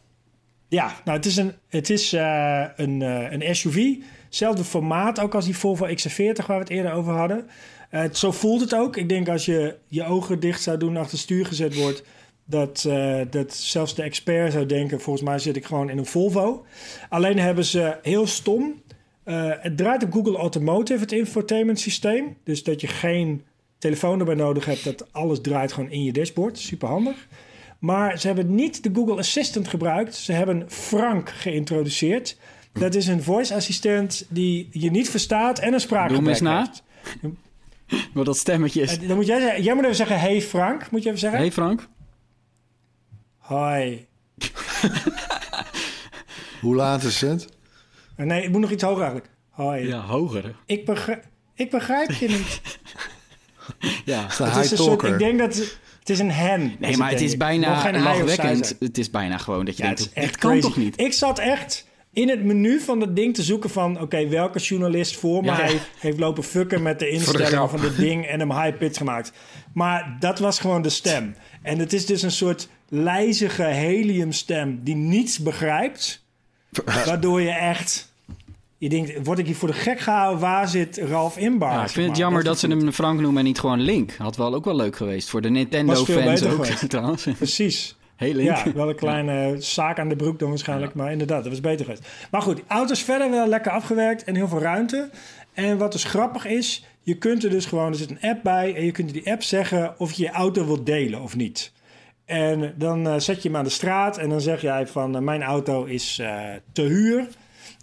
Ja, nou, het is een, het is, eh, een, eh, een SUV. Hetzelfde formaat ook als die Volvo XC40 waar we het eerder over hadden. Eh, zo voelt het ook. Ik denk als je je ogen dicht zou doen achter stuur gezet wordt... Dat, dat zelfs de expert zou denken... volgens mij zit ik gewoon in een Volvo. Alleen hebben ze heel stom... het draait op Google Automotive, het infotainment systeem. Dus dat je geen telefoon erbij nodig hebt... dat alles draait gewoon in je dashboard. Super handig. Maar ze hebben niet de Google Assistant gebruikt. Ze hebben Frank geïntroduceerd. Dat is een voice assistent die je niet verstaat en een Doe spraakgebrek hem eens na. heeft. Maar dat stemmetje is... Eh, Dan moet jij, zeggen- jij moet even zeggen, hey Frank, moet je even zeggen. Hey Frank. Hoi. Hoe laat is het? Eh, Nee, het moet nog iets hoger eigenlijk. Hoi. Ja, hoger. Ik, begrijp, ik begrijp je niet. Ja. Het is een soort, ik denk dat het is een hen. Nee, het, maar het is bijna lachwekkend. Het is bijna gewoon dat je Ja, het denkt, dit kan toch niet? Ik zat echt in het menu van dat ding te zoeken van... oké, welke journalist voor Ja. mij heeft lopen fucken met de instellingen van dit ding... en hem high pitch gemaakt. Maar dat was gewoon de stem. En het is dus een soort lijzige heliumstem die niets begrijpt... waardoor je echt... Je denkt, word ik hier voor de gek gehouden? Waar zit Ralf Inbar? Ja, ik vind het jammer dat ze hem Frank noemen en niet gewoon Link. Had wel ook wel leuk geweest voor de Nintendo-fans ook trouwens. Precies. Hey Link. Ja, wel een kleine zaak aan de broek dan waarschijnlijk. Maar inderdaad, dat was beter geweest. Maar goed, auto's verder wel lekker afgewerkt en heel veel ruimte. En wat dus grappig is, je kunt er dus gewoon, er zit een app bij... en je kunt in die app zeggen of je je auto wilt delen of niet. En dan eh, zet je hem aan de straat en dan zeg jij van... eh, mijn auto is eh, te huur.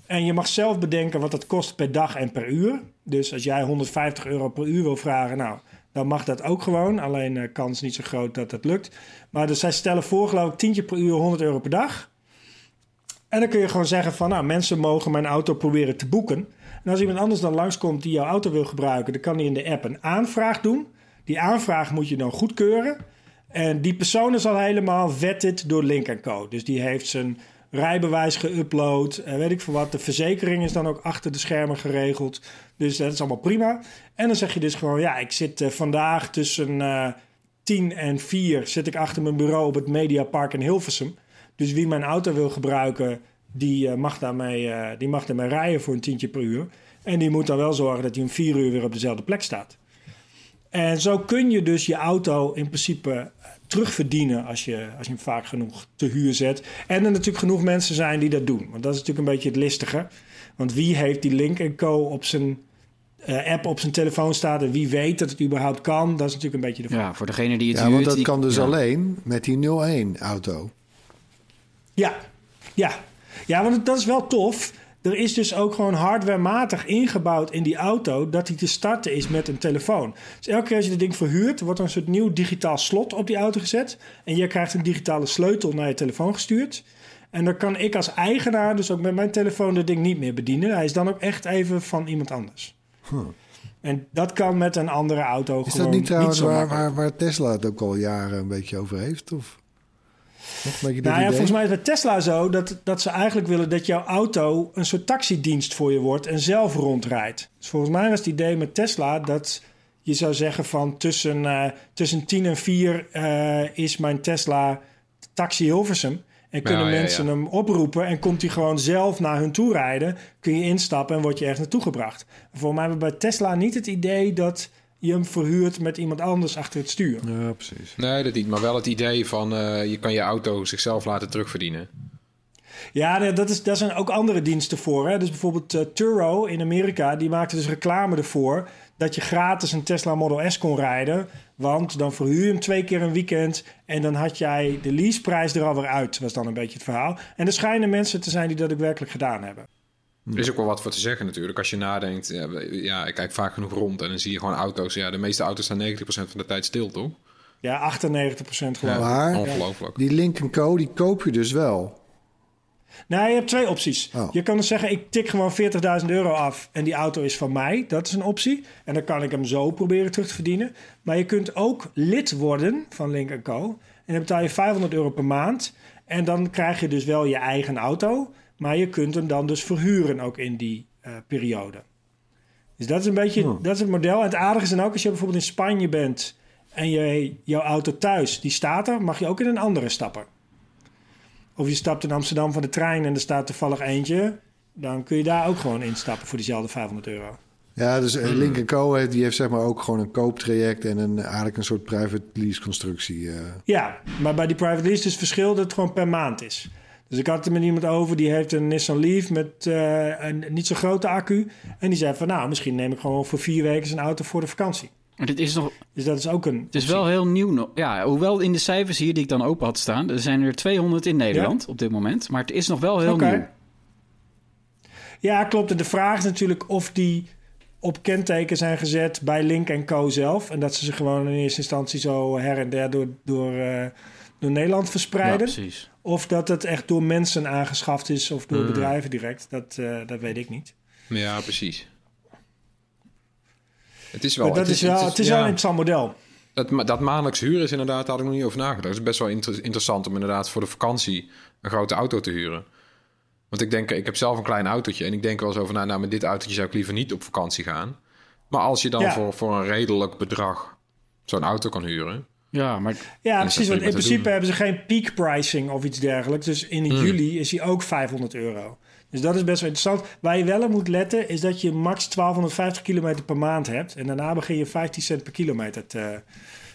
En je mag zelf bedenken wat dat kost per dag en per uur. Dus als jij 150 euro per uur wil vragen, nou, dan mag dat ook gewoon. Alleen de kans niet zo groot dat dat lukt. Maar dus zij stellen voor, geloof ik, tientje per uur, 100 euro per dag. En dan kun je gewoon zeggen van, nou, mensen mogen mijn auto proberen te boeken. En als iemand anders dan langskomt die jouw auto wil gebruiken, dan kan hij in de app een aanvraag doen. Die aanvraag moet je dan goedkeuren. En die persoon is al helemaal vetted door Link Co. Dus die heeft zijn rijbewijs geüpload. Weet ik veel wat. De verzekering is dan ook achter de schermen geregeld. Dus dat is allemaal prima. En dan zeg je dus gewoon... Ja, ik zit eh, vandaag tussen eh 10 en 4... zit ik achter mijn bureau op het Mediapark in Hilversum. Dus wie mijn auto wil gebruiken... die, eh, mag, daarmee, eh, die mag daarmee rijden voor een tientje per uur. En die moet dan wel zorgen dat hij om 4 uur weer op dezelfde plek staat. En zo kun je dus je auto in principe terugverdienen als je, als je hem vaak genoeg te huur zet. En er natuurlijk genoeg mensen zijn die dat doen. Want dat is natuurlijk een beetje het listige. Want wie heeft die Link Co op zijn eh, app op zijn telefoon staan en wie weet dat het überhaupt kan? Dat is natuurlijk een beetje de vraag. Ja, voor degene die het Ja, huurt. want dat die- kan dus ja. alleen met die 01-auto. Ja, ja. Ja, want dat is wel tof. Er is dus ook gewoon hardwarematig ingebouwd in die auto dat hij te starten is met een telefoon. Dus elke keer als je dit ding verhuurt, wordt er een soort nieuw digitaal slot op die auto gezet. En je krijgt een digitale sleutel naar je telefoon gestuurd. En dan kan ik als eigenaar dus ook met mijn telefoon dat ding niet meer bedienen. Hij is dan ook echt even van iemand anders. En dat kan met een andere auto Is gewoon dat niet trouwens zo waar, waar, waar Tesla het ook al jaren een beetje over heeft? Of? Nog een Nou ja, idee? volgens mij is bij Tesla zo dat, dat ze eigenlijk willen dat jouw auto een soort taxidienst voor je wordt en zelf rondrijdt. Dus volgens mij was het idee met Tesla dat je zou zeggen van tussen, eh, tussen 10 en 4 eh, is mijn Tesla taxi Hilversum. En kunnen Ja, ja, mensen ja. hem oproepen en komt hij gewoon zelf naar hun toe rijden. Kun je instappen en word je ergens naartoe gebracht. Volgens mij hebben we bij Tesla niet het idee dat je hem verhuurt met iemand anders achter het stuur. Ja, precies. Nee, dat niet. Maar wel het idee van eh, je kan je auto zichzelf laten terugverdienen. Ja, dat is, daar zijn ook andere diensten voor. Hè? Dus bijvoorbeeld eh, Turo in Amerika, die maakte dus reclame ervoor dat je gratis een Tesla Model S kon rijden. Want dan verhuur je hem twee keer een weekend en dan had jij de leaseprijs er alweer uit, was dan een beetje het verhaal. En er schijnen mensen te zijn die dat ook werkelijk gedaan hebben. Er is ook wel wat voor te zeggen natuurlijk. Als je nadenkt, ja, ik kijk vaak genoeg rond en dan zie je gewoon auto's. Ja, de meeste auto's staan 90% van de tijd stil, toch? Ja, 98% geloof ik. Maar Ongelooflijk. die Link Co, die koop je dus wel. Nou, je hebt twee opties. Oh. Je kan dus zeggen, ik tik gewoon 40.000 euro af en die auto is van mij. Dat is een optie. En dan kan ik hem zo proberen terug te verdienen. Maar je kunt ook lid worden van Link Co. En dan betaal je 500 euro per maand. En dan krijg je dus wel je eigen auto. Maar je kunt hem dan dus verhuren ook in die eh, periode. Dus dat is een beetje dat is het model. En het aardige is dan ook als je bijvoorbeeld in Spanje bent... en je, jouw auto thuis, die staat er... mag je ook in een andere stappen. Of je stapt in Amsterdam van de trein en er staat toevallig eentje. Dan kun je daar ook gewoon instappen voor diezelfde 500 euro. Ja, dus Hmm. eh, Link Co heeft, die heeft zeg maar ook gewoon een kooptraject en een, eigenlijk een soort private lease constructie. eh. Ja, maar bij die private lease is het verschil dat het gewoon per maand is. Dus ik had het er met iemand over, die heeft een Nissan Leaf met eh, een niet zo grote accu. En die zei van, nou, misschien neem ik gewoon voor vier weken zijn auto voor de vakantie. Maar dit is nog, Dus dat is ook een... het is wel heel nieuw nog. Ja, hoewel in de cijfers hier die ik dan open had staan, er zijn er 200 in Nederland op dit moment. Maar het is nog wel heel Oké. nieuw. Ja, klopt. En de vraag is natuurlijk of die op kenteken zijn gezet bij Link Co zelf. En dat ze ze gewoon in eerste instantie zo her en der door, door, eh, door Nederland Ja, verspreiden. precies. Of dat het echt door mensen aangeschaft is of door bedrijven direct. Dat, eh, dat weet ik niet. Ja, precies. Het is wel... Maar dat het is, wel, het is ja, wel een interessant model. Dat, dat maandelijks huren is inderdaad, daar had ik nog niet over nagedacht. Het is best wel inter- interessant om inderdaad voor de vakantie een grote auto te huren. Want ik denk, ik heb zelf een klein autootje en ik denk wel eens over, nou, nou met dit autootje zou ik liever niet op vakantie gaan. Maar als je dan Ja. voor, voor een redelijk bedrag zo'n auto kan huren. Ja, maar Ja, precies. Want in principe doen. hebben ze geen peak pricing of iets dergelijks. Dus in Hmm. juli is hij ook 500 euro. Dus dat is best wel interessant. Waar je wel op moet letten, is dat je max 1250 kilometer per maand hebt. En daarna begin je 15 cent per kilometer te,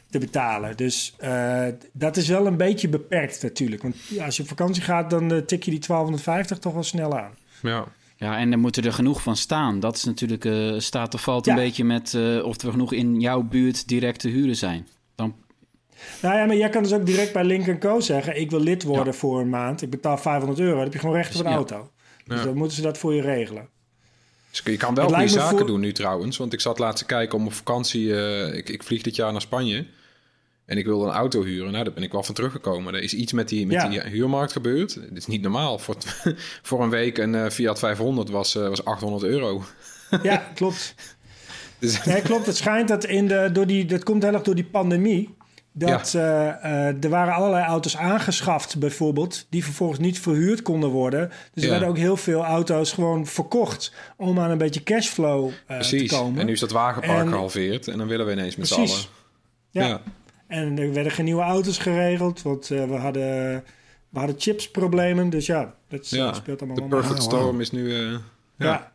te betalen. Dus eh, dat is wel een beetje beperkt natuurlijk. Want ja, als je op vakantie gaat, dan eh, tik je die 1250 toch wel snel aan. Ja. Ja, en er moeten er genoeg van staan. Dat is natuurlijk, eh, staat of valt een beetje met eh, of er genoeg in jouw buurt direct te huren zijn. Nou ja, maar jij kan dus ook direct bij Link Co zeggen... ik wil lid worden voor een maand. Ik betaal 500 euro. Dan heb je gewoon recht op een Ja. auto. Dus Ja. dan moeten ze dat voor je regelen. Dus je kan wel goede zaken voor- doen nu trouwens. Want ik zat laatst te kijken om op vakantie. eh, ik, ik vlieg dit jaar naar Spanje. En ik wilde een auto huren. Nou, daar ben ik wel van teruggekomen. Er is iets met die, met Ja. die huurmarkt gebeurd. Dit is niet normaal. Voor, voor een week een eh, Fiat 500 was, eh, was 800 euro. Ja, klopt. Dus, Nee, klopt. Het schijnt dat in de, door die, dat komt heel erg door die pandemie. Dat eh, eh, er waren allerlei auto's aangeschaft, bijvoorbeeld, die vervolgens niet verhuurd konden worden. Dus er werden ook heel veel auto's gewoon verkocht om aan een beetje cashflow eh, precies. te komen. En nu is dat wagenpark En- gehalveerd. En dan willen we ineens met z'n allen. Precies. Ja. En er werden geen nieuwe auto's geregeld, want eh, we, hadden, we hadden chipsproblemen. Dus ja, dat Ja. speelt allemaal De perfect wauw. storm is nu... eh, ja. Ja.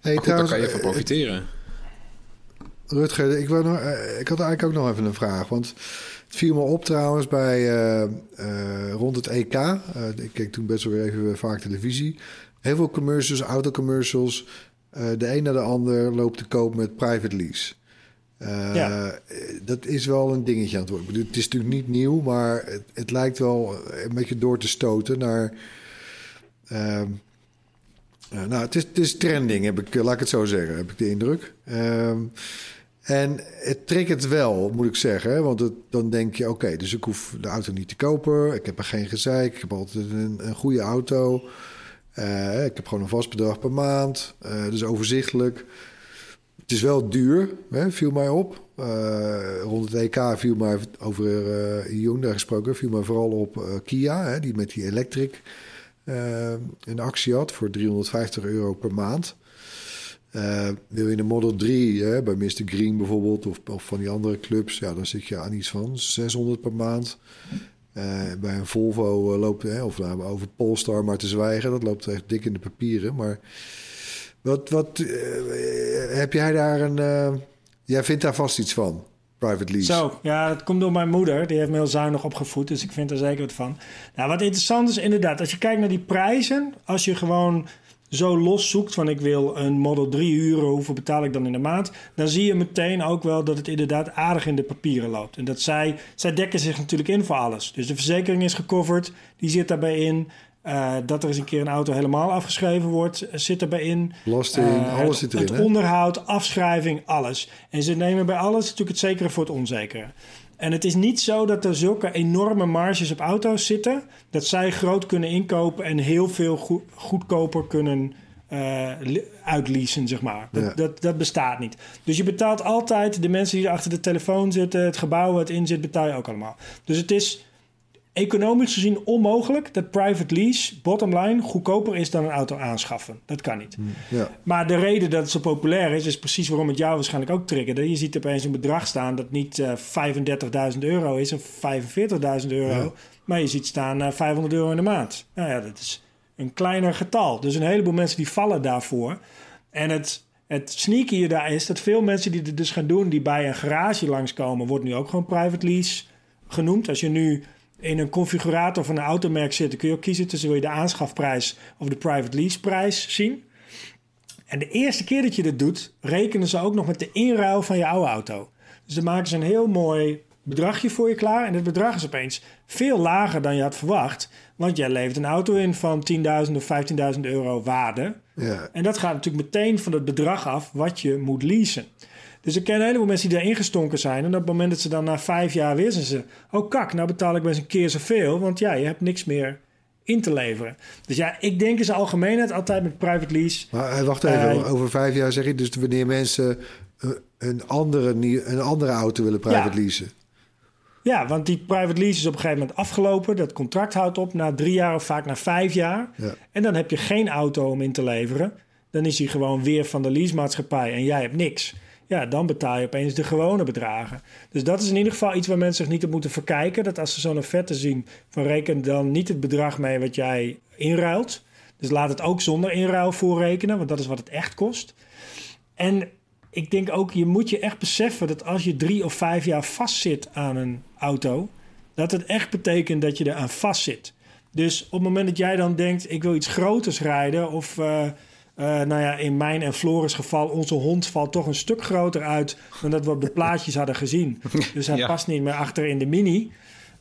Hey, Maar goed, daar kan je van profiteren. Rutger, ik, wou nog, eh, ik had eigenlijk ook nog even een vraag. Want het viel me op trouwens bij eh, eh, rond het EK. ik keek toen best wel weer even vaak televisie. Heel veel commercials, autocommercials. de een naar de ander loopt te koop met private lease. Ja. Dat is wel een dingetje aan het worden. Het is natuurlijk niet nieuw, maar het, het lijkt wel een beetje door te stoten naar. ehm, eh, nou, het is, het is trending, heb ik, laat ik het zo zeggen, heb ik de indruk. Ehm, en het triggert wel, moet ik zeggen. Want dan denk je, oké, dus ik hoef de auto niet te kopen. Ik heb er geen gezeik. Ik heb altijd een, goede auto. Eh, ik heb gewoon een vast bedrag per maand. Eh dus overzichtelijk. Het is wel duur, hè, viel mij op. Eh, rond het EK viel mij over Hyundai gesproken... viel mij vooral op Kia, hè, die met die electric een actie had... voor 350 euro per maand. Eh, wil je een Model 3, hè, bij Mr. Green bijvoorbeeld... Of, of van die andere clubs, ja, dan zit je aan iets van 600 per maand... Eh, bij een Volvo eh, loopt, hè, of nou, over Polestar maar te zwijgen, dat loopt echt dik in de papieren. Maar wat, wat heb jij daar een. jij vindt daar vast iets van, private lease? Zo, ja, dat komt door mijn moeder. Die heeft me heel zuinig opgevoed, dus ik vind er zeker wat van. Nou, wat interessant is inderdaad, als je kijkt naar die prijzen... als je gewoon zo los zoekt van ik wil een Model 3 huren... hoeveel betaal ik dan in de maand... dan zie je meteen ook wel dat het inderdaad aardig in de papieren loopt. En dat zij, zij dekken zich natuurlijk in voor alles. Dus de verzekering is gecoverd, die zit daarbij in... Eh, dat er eens een keer een auto helemaal afgeschreven wordt, eh, zit erbij in. Belasting, Eh, alles zit erin. Het onderhoud, afschrijving, alles. En ze nemen bij alles natuurlijk het zekere voor het onzekere. En het is niet zo dat er zulke enorme marges op auto's zitten... dat zij groot kunnen inkopen en heel veel goe- goedkoper kunnen li- uitleasen, zeg maar. Dat, Ja. dat, dat bestaat niet. Dus je betaalt altijd de mensen die er achter de telefoon zitten... het gebouw het in zit, betaal je ook allemaal. Dus het is economisch gezien onmogelijk dat private lease, bottom line, goedkoper is dan een auto aanschaffen. Dat kan niet. Ja. Maar de reden dat het zo populair is, is precies waarom het jou waarschijnlijk ook triggerde. Je ziet opeens een bedrag staan dat niet eh 35.000 euro is of 45.000 euro, Ja. maar je ziet staan eh 500 euro in de maand. Nou ja, dat is een kleiner getal. Dus een heleboel mensen die vallen daarvoor. En het, het sneaky daar is dat veel mensen die dit dus gaan doen, die bij een garage langskomen, wordt nu ook gewoon private lease genoemd. Als je nu in een configurator van een automerk zit, dan kun je ook kiezen tussen wil je de aanschafprijs of de private lease prijs zien. En de eerste keer dat je dit doet, rekenen ze ook nog met de inruil van je oude auto. Dus dan maken ze een heel mooi bedragje voor je klaar. En het bedrag is opeens veel lager dan je had verwacht. Want jij levert een auto in van 10.000 of 15.000 euro waarde. Ja. En dat gaat natuurlijk meteen van het bedrag af wat je moet leasen. Dus ik ken een heleboel mensen die daar ingestonken zijn. En op het moment dat ze dan na vijf jaar weer zijn ze... Oh kak, nou betaal ik best een keer zoveel. Want ja, je hebt niks meer in te leveren. Dus ja, ik denk in zijn algemeenheid altijd met private lease... Maar eh, wacht even, Eh, over vijf jaar zeg je dus wanneer mensen eh, een andere, een andere auto willen private Ja. leasen. Ja, want die private lease is op een gegeven moment afgelopen. Dat contract houdt op na drie jaar of vaak na vijf jaar. Ja. En dan heb je geen auto om in te leveren. Dan is hij gewoon weer van de leasemaatschappij en jij hebt niks. Ja, dan betaal je opeens de gewone bedragen. Dus dat is in ieder geval iets waar mensen zich niet op moeten verkijken. Dat als ze zo'n offerte zien, van reken dan niet het bedrag mee wat jij inruilt. Dus laat het ook zonder inruil voorrekenen, want dat is wat het echt kost. En ik denk ook, je moet je echt beseffen dat als je drie of vijf jaar vastzit aan een auto, dat het echt betekent dat je er aan vastzit. Dus op het moment dat jij dan denkt, ik wil iets groters rijden, of eh, eh, nou ja, in mijn en Floris geval, onze hond valt toch een stuk groter uit dan dat we op de plaatjes hadden gezien. Dus hij Ja. past niet meer achter in de mini.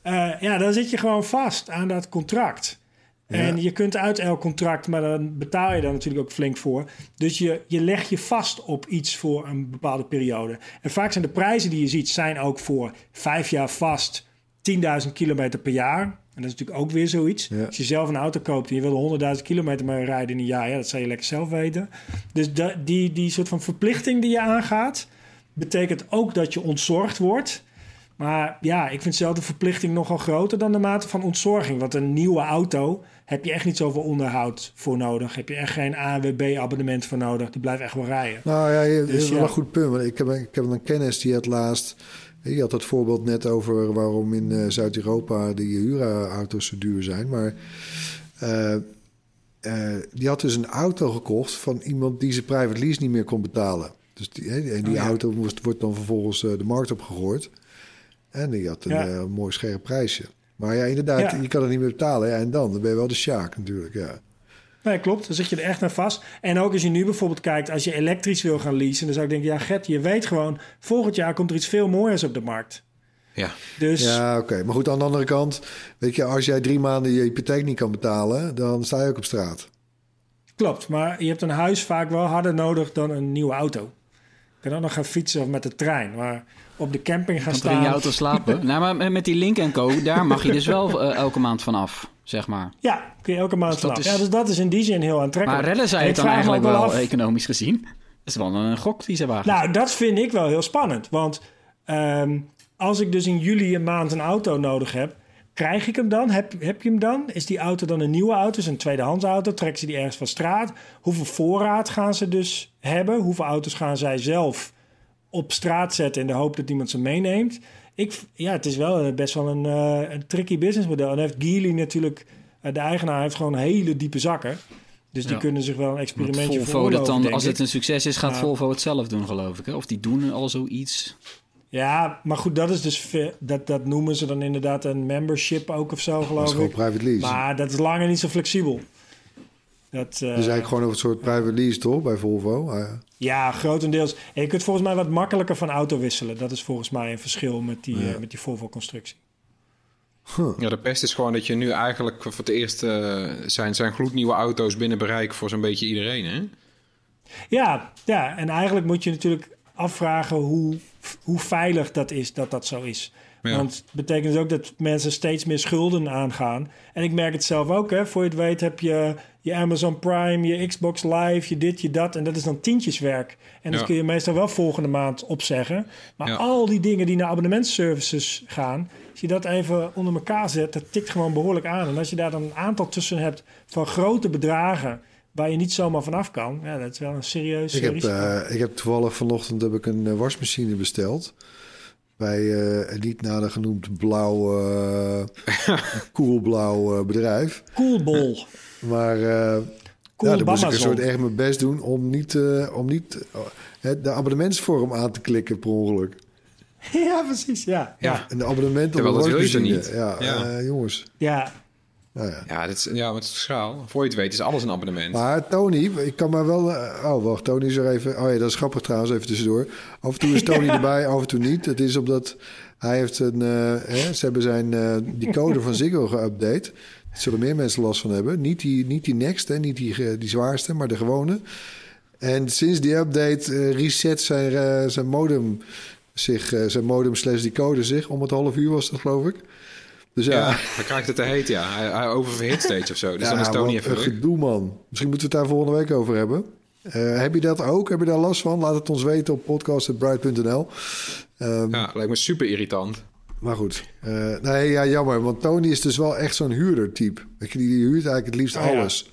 Eh, ja, dan zit je gewoon vast aan dat contract. En je kunt uit elk contract, maar dan betaal je daar natuurlijk ook flink voor. Dus je, je legt je vast op iets voor een bepaalde periode. En vaak zijn de prijzen die je ziet, zijn ook voor vijf jaar vast 10.000 kilometer per jaar. En dat is natuurlijk ook weer zoiets. Ja. Als je zelf een auto koopt en je wil er 100.000 kilometer mee rijden in een jaar, ja, dat zou je lekker zelf weten. Dus da- die, die soort van verplichting die je aangaat, betekent ook dat je ontzorgd wordt. Maar ja, ik vind zelf de verplichting nogal groter dan de mate van ontzorging. Want een nieuwe auto heb je echt niet zoveel onderhoud voor nodig. Heb je echt geen ANWB-abonnement voor nodig. Die blijft echt wel rijden. Nou ja, je Dus hebt wel ja. een goed punt. Want ik heb, ik heb een kennis die het laatst... Je had het voorbeeld net over waarom in eh, Zuid-Europa die huurauto's zo duur zijn. Maar eh, eh, die had dus een auto gekocht van iemand die zijn private lease niet meer kon betalen. Dus die, en die Oh, ja. auto moest, wordt dan vervolgens de markt opgegooid. En die had een Ja. mooi scherp prijsje. Maar ja, inderdaad, Ja. je kan het niet meer betalen. Ja, en dan? Dan ben je wel de sjaak natuurlijk, ja. Nee, klopt. Dan zit je er echt aan vast. En ook als je nu bijvoorbeeld kijkt, als je elektrisch wil gaan leasen, dan zou ik denken, ja, Gert, je weet gewoon, volgend jaar komt er iets veel mooiers op de markt. Ja. Dus Ja, oké. Maar goed, aan de andere kant, weet je, als jij drie maanden je hypotheek niet kan betalen, dan sta je ook op straat. klopt. Maar je hebt een huis vaak wel harder nodig dan een nieuwe auto. Je kan ook nog gaan fietsen of met de trein. Maar op de camping gaan er in staan. je auto slapen. nou, maar met die Link Co, daar mag je dus wel eh, elke maand vanaf, zeg maar. Ja, kun je elke maand Dus vanaf. is- Ja, dus dat is in die zin heel aantrekkelijk. Maar redden zij het dan eigenlijk wel, af- economisch gezien? Dat is wel een gok die ze wagen. Nou, dat vind ik wel heel spannend. Want ehm, als ik dus in juli een maand een auto nodig heb, krijg ik hem dan? Heb, heb je hem dan? Is die auto dan een nieuwe auto? Is een tweedehands auto? Trekken ze die ergens van straat? Hoeveel voorraad gaan ze dus hebben? Hoeveel auto's gaan zij zelf op straat zetten in de hoop dat iemand ze meeneemt? Ik, ja, het is wel een- best wel een, eh, een tricky businessmodel. En heeft Geely natuurlijk, eh, de eigenaar heeft gewoon hele diepe zakken. Dus die Ja. kunnen zich wel een experimentje Volvo dat veroorloven, dan, als ik. het een succes is, gaat Ja. Volvo het zelf doen, geloof ik. Hè? Of die doen al zoiets. Ja, maar goed, dat is dus dat, dat noemen ze dan inderdaad een membership ook of zo, Dat is geloof ik. private lease. Maar dat is langer niet zo flexibel. Dat, eh, dus eigenlijk gewoon over het soort private lease, toch, bij Volvo? Ah, ja. Ja, grotendeels. En je kunt volgens mij wat makkelijker van auto wisselen. Dat is volgens mij een verschil met die, eh, met die Volvo-constructie. Ja, de pest is gewoon dat je nu eigenlijk voor het eerst eh, zijn, zijn gloednieuwe auto's binnen bereik voor zo'n beetje iedereen. Hè? Ja, ja, en eigenlijk moet je natuurlijk afvragen hoe, hoe veilig dat is dat dat zo is. Ja. Want het betekent ook dat mensen steeds meer schulden aangaan. En ik merk het zelf ook, hè. Voor je het weet heb je je Amazon Prime, je Xbox Live, je dit, je dat. En dat is dan tientjeswerk. En dat Ja. kun je meestal wel volgende maand opzeggen. Maar Ja. al die dingen die naar abonnementsservices gaan... als je dat even onder elkaar zet, dat tikt gewoon behoorlijk aan. En als je daar dan een aantal tussen hebt van grote bedragen... waar je niet zomaar vanaf kan... ja, dat is wel een serieus Ik, heb, eh, ik heb toevallig vanochtend heb ik een eh, wasmachine besteld. Bij eh, een niet nader genoemd blauw, eh koelblauw eh, bedrijf. Coolbol. Maar eh Cool ja, dan moest ik een soort echt mijn best doen om niet, eh, om niet het- de abonnementsvorm aan te klikken per ongeluk. ja, precies, ja. Ja. Een abonnement op Terwijl een dat wil je toch wasmachine. niet? Ja, Ja. jongens. ja. Nou ja. Ja, is, ja, met schaal. Voor je het weet is alles een abonnement. Maar Tony, ik kan maar wel... eh, oh, wacht, Tony is er even... Oh ja, dat is grappig trouwens, even tussendoor. Af en toe is Tony erbij, af en toe niet. Het is omdat hij heeft een... eh, hè, ze hebben zijn eh die code van Ziggo geüpdate. Daar zullen meer mensen last van hebben. Niet die, niet die next, hè, niet die, die zwaarste, maar de gewone. En sinds die update reset zijn, zijn modem zich, zijn modem slash die code zich. Om het half uur was dat, geloof ik. Dus ja, ja, dan krijgt het te heet, ja. Hij, hij oververhit steeds of zo. Dus dan is ja, Tony even een gedoe, man. Misschien moeten we het daar volgende week over hebben. Eh, heb je dat ook? Heb je daar last van? Laat het ons weten op podcast.bright.nl. Ehm, Ja, lijkt me super irritant. Maar goed. Eh, nee, ja, jammer. Want Tony is dus wel echt zo'n huurder-type. Weet je, die, die huurt eigenlijk het liefst Oh, ja. alles.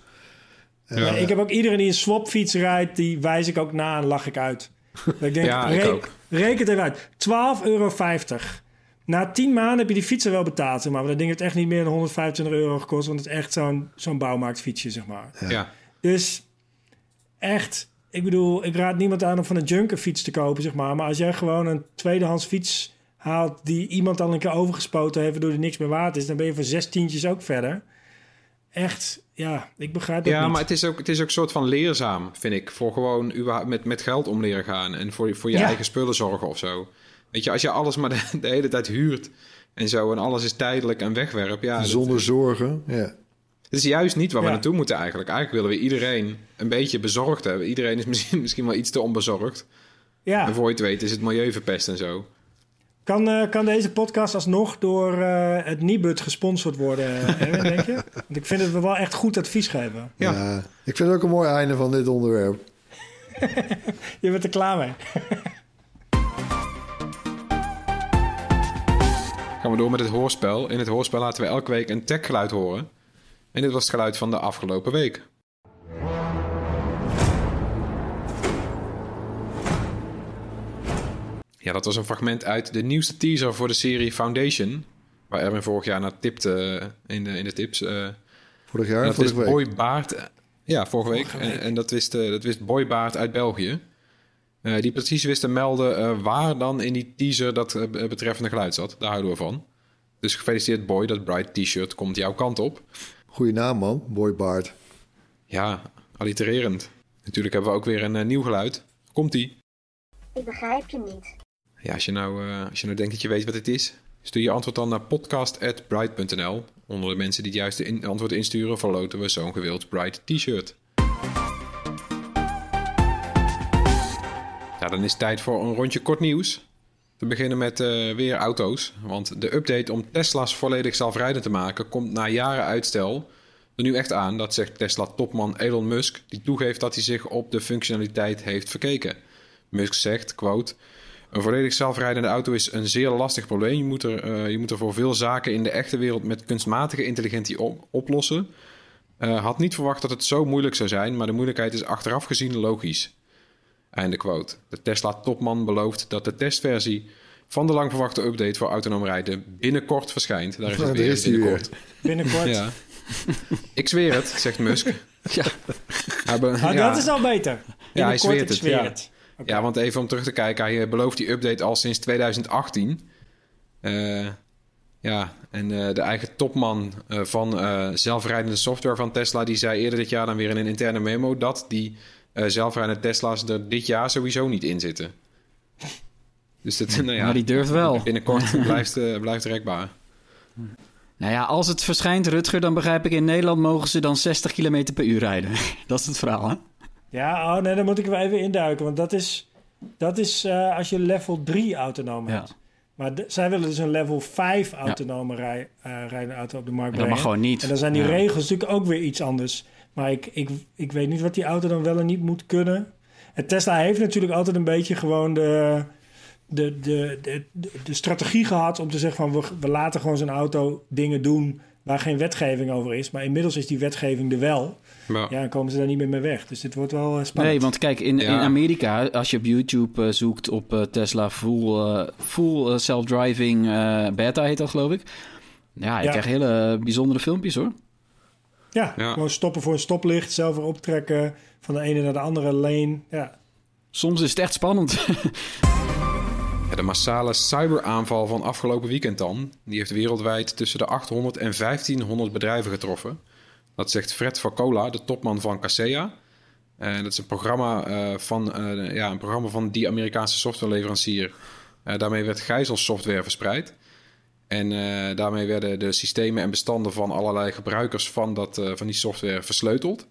Eh, Ja, ik heb ook iedereen die een swapfiets rijdt, die wijs ik ook na en lach ik uit. Ik denk, Ja, ik. Reken het even uit. 12,50 euro. Na 10 maanden heb je die fietsen wel betaald, zeg maar. Maar dat ding heeft echt niet meer dan 125 euro gekost, want het is echt zo'n zo'n bouwmarktfietsje, zeg maar. Ja. Dus echt, ik bedoel, ik raad niemand aan om van een junker fiets te kopen, zeg maar. Maar als jij gewoon een tweedehands fiets haalt die iemand al een keer overgespoten heeft, waardoor er niks meer waard is, dan ben je voor zes tientjes ook verder. Echt, ja, ik begrijp het Ja, niet. maar het is, ook, het is ook een soort van leerzaam, vind ik. Voor gewoon met, met geld om leren gaan. En voor, voor je Ja. eigen spullen zorgen of zo. Weet je, als je alles maar de, de hele tijd huurt en zo... en alles is tijdelijk en wegwerp... Ja, dat- Zonder zorgen. Ja. Het is juist niet waar we Ja. naartoe moeten eigenlijk. Eigenlijk willen we iedereen een beetje bezorgd hebben. Iedereen is misschien, misschien wel iets te onbezorgd. ja. En voor je het weet is het milieu verpest en zo. Kan, eh, kan deze podcast alsnog door eh, het Nibud gesponsord worden, eh, Erwin, denk je? Want ik vind dat we wel echt goed advies geven. Ja. Ja. Ik vind het ook een mooi einde van dit onderwerp. Je bent er klaar mee. Gaan we door met het hoorspel. In het hoorspel laten we elke week een techgeluid horen. En dit was het geluid van de afgelopen week. Ja, dat was een fragment uit de nieuwste teaser voor de serie Foundation. Waar Erwin vorig jaar naar tipte eh, in de, in de tips. eh, Vorig jaar dat is vorige week. Boy Baart. Ja, vorige week. En, en dat, wist, dat wist Boy Baart uit België. Eh, die precies wist te melden eh, waar dan in die teaser dat eh, betreffende geluid zat. Daar houden we van. Dus gefeliciteerd Boy, dat Bright T-shirt komt jouw kant op. Goeie naam, man. Boy Bart. Ja, allitererend. Natuurlijk hebben we ook weer een nieuw geluid. Komt-ie. Ik begrijp je niet. Ja, als je, nou, eh, als je nou denkt dat je weet wat het is, stuur je antwoord dan naar podcast.bright.nl. Onder de mensen die het juiste in- antwoord insturen, verloten we zo'n gewild Bright T-shirt. Ja, dan is het tijd voor een rondje kort nieuws. We beginnen met eh, weer auto's. Want de update om Tesla's volledig zelfrijdend te maken komt na jaren uitstel er nu echt aan. Dat zegt Tesla-topman Elon Musk, die toegeeft dat hij zich op de functionaliteit heeft verkeken. Musk zegt, quote... Een volledig zelfrijdende auto is een zeer lastig probleem. Je moet er, eh, je moet er voor veel zaken in de echte wereld met kunstmatige intelligentie op- oplossen. Eh, had niet verwacht dat het zo moeilijk zou zijn, maar de moeilijkheid is achteraf gezien logisch. Einde quote. De Tesla-topman belooft dat de testversie van de lang verwachte update voor autonoom rijden binnenkort verschijnt. Daar is het weer, is hij weer. binnenkort. Binnenkort. Ja. Ik zweer het, zegt Musk. Ja. Nou, ja. dat is al beter. Ja, hij zweert ik het. zweer ja. het. Ja, want even om terug te kijken, hij eh, belooft die update al sinds 2018. Eh, ja, en eh, de eigen topman eh, van eh, zelfrijdende software van Tesla... die zei eerder dit jaar dan weer in een interne memo... dat die eh, zelfrijdende Tesla's er dit jaar sowieso niet in zitten. Dus dat, nou ja, Maar die durft wel. binnenkort blijft, eh, blijft rekbaar. Nou ja, als het verschijnt, Rutger, dan begrijp ik... in Nederland mogen ze dan 60 km per uur rijden. Dat is het verhaal, hè? Ja, oh nee, dan moet ik er wel even induiken. Want dat is, dat is eh, als je level 3 autonoom Ja. hebt. Maar de- zij willen dus een level 5 autonome rij, eh, rijdende auto op de markt Dat mag brengen. gewoon niet. En dan zijn die Ja. regels natuurlijk ook weer iets anders. Maar ik, ik, ik weet niet wat die auto dan wel en niet moet kunnen. En Tesla heeft natuurlijk altijd een beetje gewoon de, de, de, de, de, strategie gehad om te zeggen van we, we laten gewoon zijn auto dingen doen waar geen wetgeving over is. Maar inmiddels is die wetgeving er wel. Ja, dan komen ze daar niet meer mee weg. Dus dit wordt wel eh, spannend. Nee, want kijk, in, Ja. in Amerika, als je op YouTube eh, zoekt op eh, Tesla full, full self-driving eh, beta heet dat geloof ik. Ja, je Ja. krijgt hele bijzondere filmpjes hoor. Ja, Ja. gewoon stoppen voor een stoplicht, zelf weer optrekken van de ene naar de andere lane. Ja, Soms is het echt spannend. Ja, de massale cyberaanval van afgelopen weekend dan... die heeft wereldwijd tussen de 800 en 1500 bedrijven getroffen. Dat zegt Fred Vacola, de topman van Kaseya. En dat is een programma, eh, van, eh, ja, een programma van die Amerikaanse softwareleverancier. Eh, daarmee werd gijzelsoftware verspreid. En eh, daarmee werden de systemen en bestanden van allerlei gebruikers van, dat, eh, van die software versleuteld.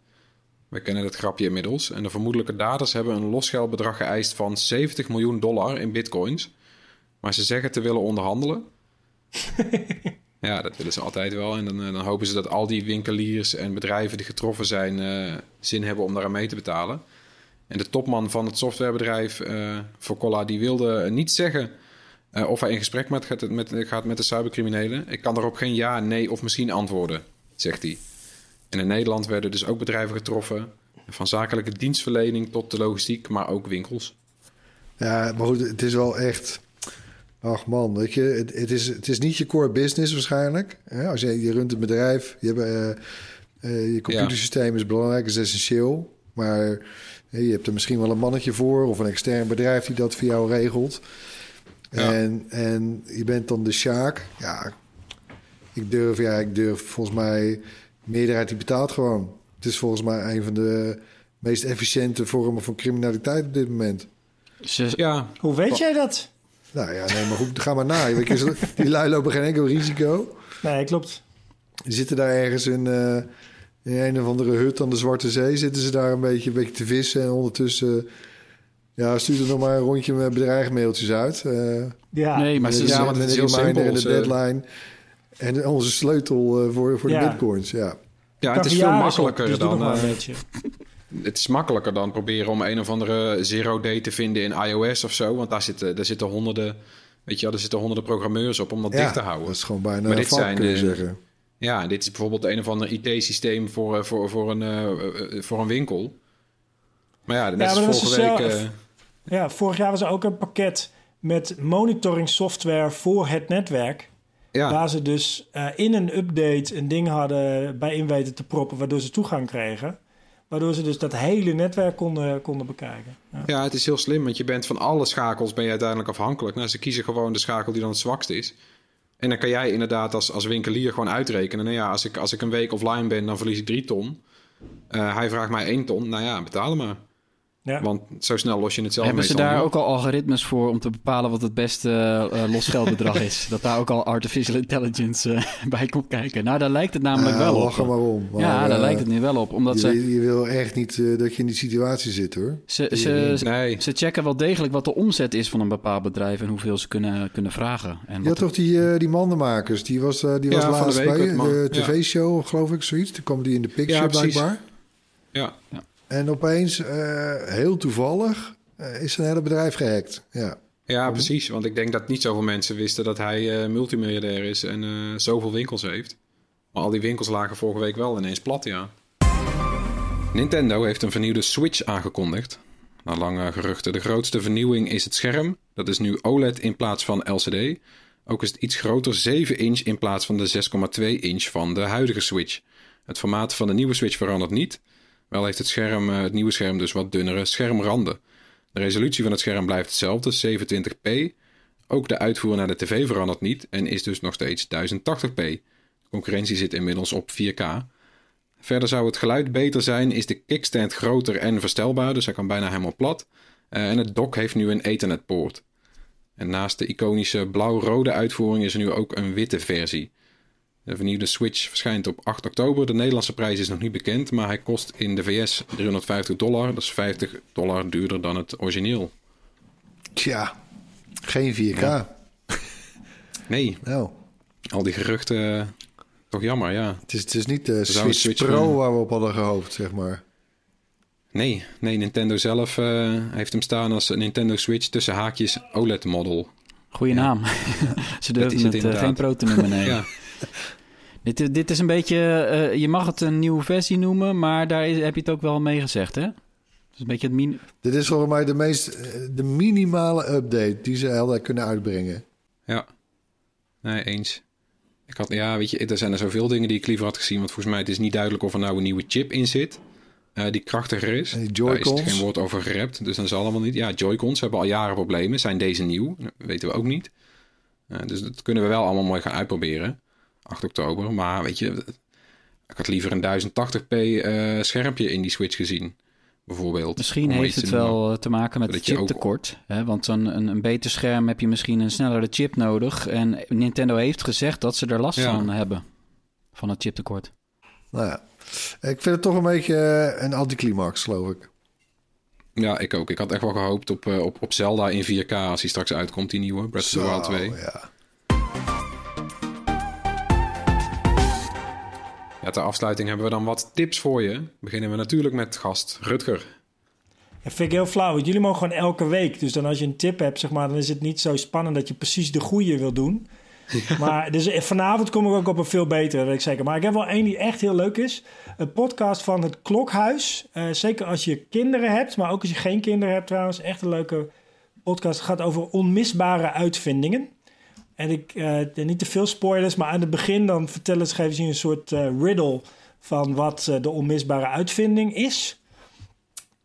We kennen het grapje inmiddels. En de vermoedelijke daders hebben een losgeldbedrag geëist van 70 miljoen dollar in bitcoins. Maar ze zeggen te willen onderhandelen. ja, dat willen ze altijd wel. En dan, eh, dan hopen ze dat al die winkeliers en bedrijven die getroffen zijn... zin hebben om daaraan mee te betalen. En de topman van het softwarebedrijf, eh Focola, die wilde niet zeggen... Eh, of hij in gesprek met, gaat, met, gaat met de cybercriminelen. Ik kan daarop geen ja, nee of misschien antwoorden, zegt hij. En in Nederland werden dus ook bedrijven getroffen. Van zakelijke dienstverlening tot de logistiek, maar ook winkels. Ja, maar goed, het is wel echt... Ach man, weet je, het, het, is, het is niet je core business waarschijnlijk. Hè? Als je, je runt een bedrijf, je, hebt, eh, eh, je computersysteem is belangrijk, is essentieel. Maar je hebt er misschien wel een mannetje voor of een extern bedrijf die dat voor jou regelt. Ja. En, en je bent dan de Sjaak. Ja, ik durf, ja, ik durf volgens mij... meerderheid die betaalt gewoon. Het is volgens mij een van de meest efficiënte vormen van criminaliteit op dit moment. Ze, Ja, Hoe weet jij dat? Nou ja, nee, maar goed, ga maar na. Weet je, Die lui lopen geen enkel risico. Nee, klopt. Die zitten daar ergens in, eh, in een of andere hut aan de Zwarte Zee. Zitten ze daar een beetje, een beetje te vissen. En ondertussen ja, stuur er nog maar een rondje met bedreigmailtjes uit. Eh, Ja. nee, maar ze, ja, want met het is heel reminder en de deadline. En onze sleutel eh, voor, voor Ja. de bitcoins, ja. ja het is veel makkelijker dus dan... eh, het is makkelijker dan proberen om een of andere zero day te vinden in iOS of zo. Want daar zitten, daar zitten honderden, weet je wel, er zitten honderden programmeurs op om dat ja, dicht te houden. Dat is gewoon bijna Maar een dit vak, zijn, kun je zeggen. Ja, dit is bijvoorbeeld een of ander IT-systeem voor, eh, voor, voor, een, voor een winkel. Maar ja, net Ja, als maar vorige week... zelf- eh, Ja, vorig jaar was er ook een pakket met monitoring software voor het netwerk. ja, Waar ze dus eh, in een update een ding hadden bij in weten te proppen, waardoor ze toegang kregen. Waardoor ze dus dat hele netwerk konden, konden bekijken. Ja. ja, het is heel slim, want je bent van alle schakels ben je uiteindelijk afhankelijk. Nou, ze kiezen gewoon de schakel die dan het zwakst is. En dan kan jij inderdaad als, als winkelier gewoon uitrekenen. Nou ja, als ik, als ik een week offline ben, dan verlies ik drie ton. Eh, hij vraagt mij één ton. Nou ja, betaal hem maar. Ja. Want zo snel los je het zelf hebben ze daar ook al algoritmes voor om te bepalen wat het beste eh, losgeldbedrag is? Dat daar ook al artificial intelligence eh, bij komt kijken. Nou, daar lijkt het namelijk Ah, wel op. lach er maar om. Maar, ja, daar eh, lijkt het nu wel op. Omdat je, ze, je wil echt niet eh, dat je in die situatie zit, hoor. ze, ze, Nee, ze checken wel degelijk wat de omzet is van een bepaald bedrijf en hoeveel ze kunnen, kunnen vragen. En had toch die, eh, die mandenmakers, die was, eh, die Ja, was de laatst week bij de Ja. tv-show, geloof ik, zoiets. Toen kwam die in de picture Ja, blijkbaar. ja. En opeens, eh, heel toevallig, eh, is zijn hele bedrijf gehackt. Ja. Ja, precies. Want ik denk dat niet zoveel mensen wisten dat hij eh, multimiljardair is en eh, zoveel winkels heeft. Maar al die winkels lagen vorige week wel ineens plat, ja. Nintendo heeft een vernieuwde Switch aangekondigd. Na lange geruchten. De grootste vernieuwing is het scherm. Dat is nu OLED in plaats van LCD. Ook is het iets groter, 7 inch in plaats van de 6,2 inch van de huidige Switch. Het formaat van de nieuwe Switch verandert niet. Wel heeft het, scherm, eh, het nieuwe scherm dus wat dunnere schermranden. De resolutie van het scherm blijft hetzelfde, 27p. Ook de uitvoer naar de tv verandert niet en is dus nog steeds 1080p. De concurrentie zit inmiddels op 4K. Verder zou het geluid beter zijn, is de kickstand groter en verstelbaar, dus hij kan bijna helemaal plat. Eh, en het dock heeft nu een Ethernet-poort. En naast de iconische blauw-rode uitvoering is er nu ook een witte versie. De vernieuwde Switch verschijnt op 8 oktober. De Nederlandse prijs is nog niet bekend, maar hij kost in de VS 350 dollar. Dat is 50 dollar duurder dan het origineel. Tja, geen 4K. Nee, Nou, al die geruchten, eh, toch jammer, ja. het is, het is niet de Switch, Switch Pro van- waar we op hadden gehoopt, zeg maar. Nee, nee Nintendo zelf eh, heeft hem staan als een Nintendo Switch tussen haakjes OLED-model. Goeie naam. Ze durven het het, eh, inderdaad. geen pro te noemen, nee. Ja, Dit, dit is een beetje... eh, je mag het een nieuwe versie noemen, maar daar is- heb je het ook wel mee gezegd, hè? Het is een beetje het min... Dit is volgens mij de meest, eh, de minimale update die ze hadden kunnen uitbrengen. ja. Nee, eens. Ik had, ja, weet je, er zijn er zoveel dingen die ik liever had gezien. Want volgens mij het is niet duidelijk of er nou een nieuwe chip in zit. eh, die krachtiger is. Daar is geen woord over gerept. Dus dan zal allemaal niet. Ja, Joy-Cons hebben al jaren problemen. Zijn deze nieuw? Dat weten we ook niet. Eh, dus dat kunnen we wel allemaal mooi gaan uitproberen. 8 oktober. Maar weet je, ik had liever een 1080p eh, schermpje in die Switch gezien. Bijvoorbeeld. Misschien heeft het noemen. wel eh, te maken met ook- chiptekort. Hè? Want een, een, een beter scherm heb je misschien een snellere chip nodig. En Nintendo heeft gezegd dat ze er last Ja. van hebben. Van het chiptekort. Nou ja, ik vind het toch een beetje eh, een anticlimax, geloof ik. Ja, ik ook. Ik had echt wel gehoopt op, op, op Zelda in 4K als hij straks uitkomt, die nieuwe Breath of the Wild 2. ja. Ja, ter afsluiting hebben we dan wat tips voor je. Beginnen we natuurlijk met gast Rutger. Dat vind ik heel flauw, want jullie mogen gewoon elke week. Dus dan als je een tip hebt, zeg maar, dan is het niet zo spannend dat je precies de goede wil doen. Maar dus eh, vanavond kom ik ook op een veel betere, weet ik zeker. Maar ik heb wel één die echt heel leuk is. Een podcast van het Klokhuis. Eh, zeker als je kinderen hebt, maar ook als je geen kinderen hebt trouwens. Echt een leuke podcast. Het gaat over onmisbare uitvindingen. En ik, eh, niet te veel spoilers, maar aan het begin dan vertellen ze, geven ze je een soort eh, riddle van wat eh, de onmisbare uitvinding is.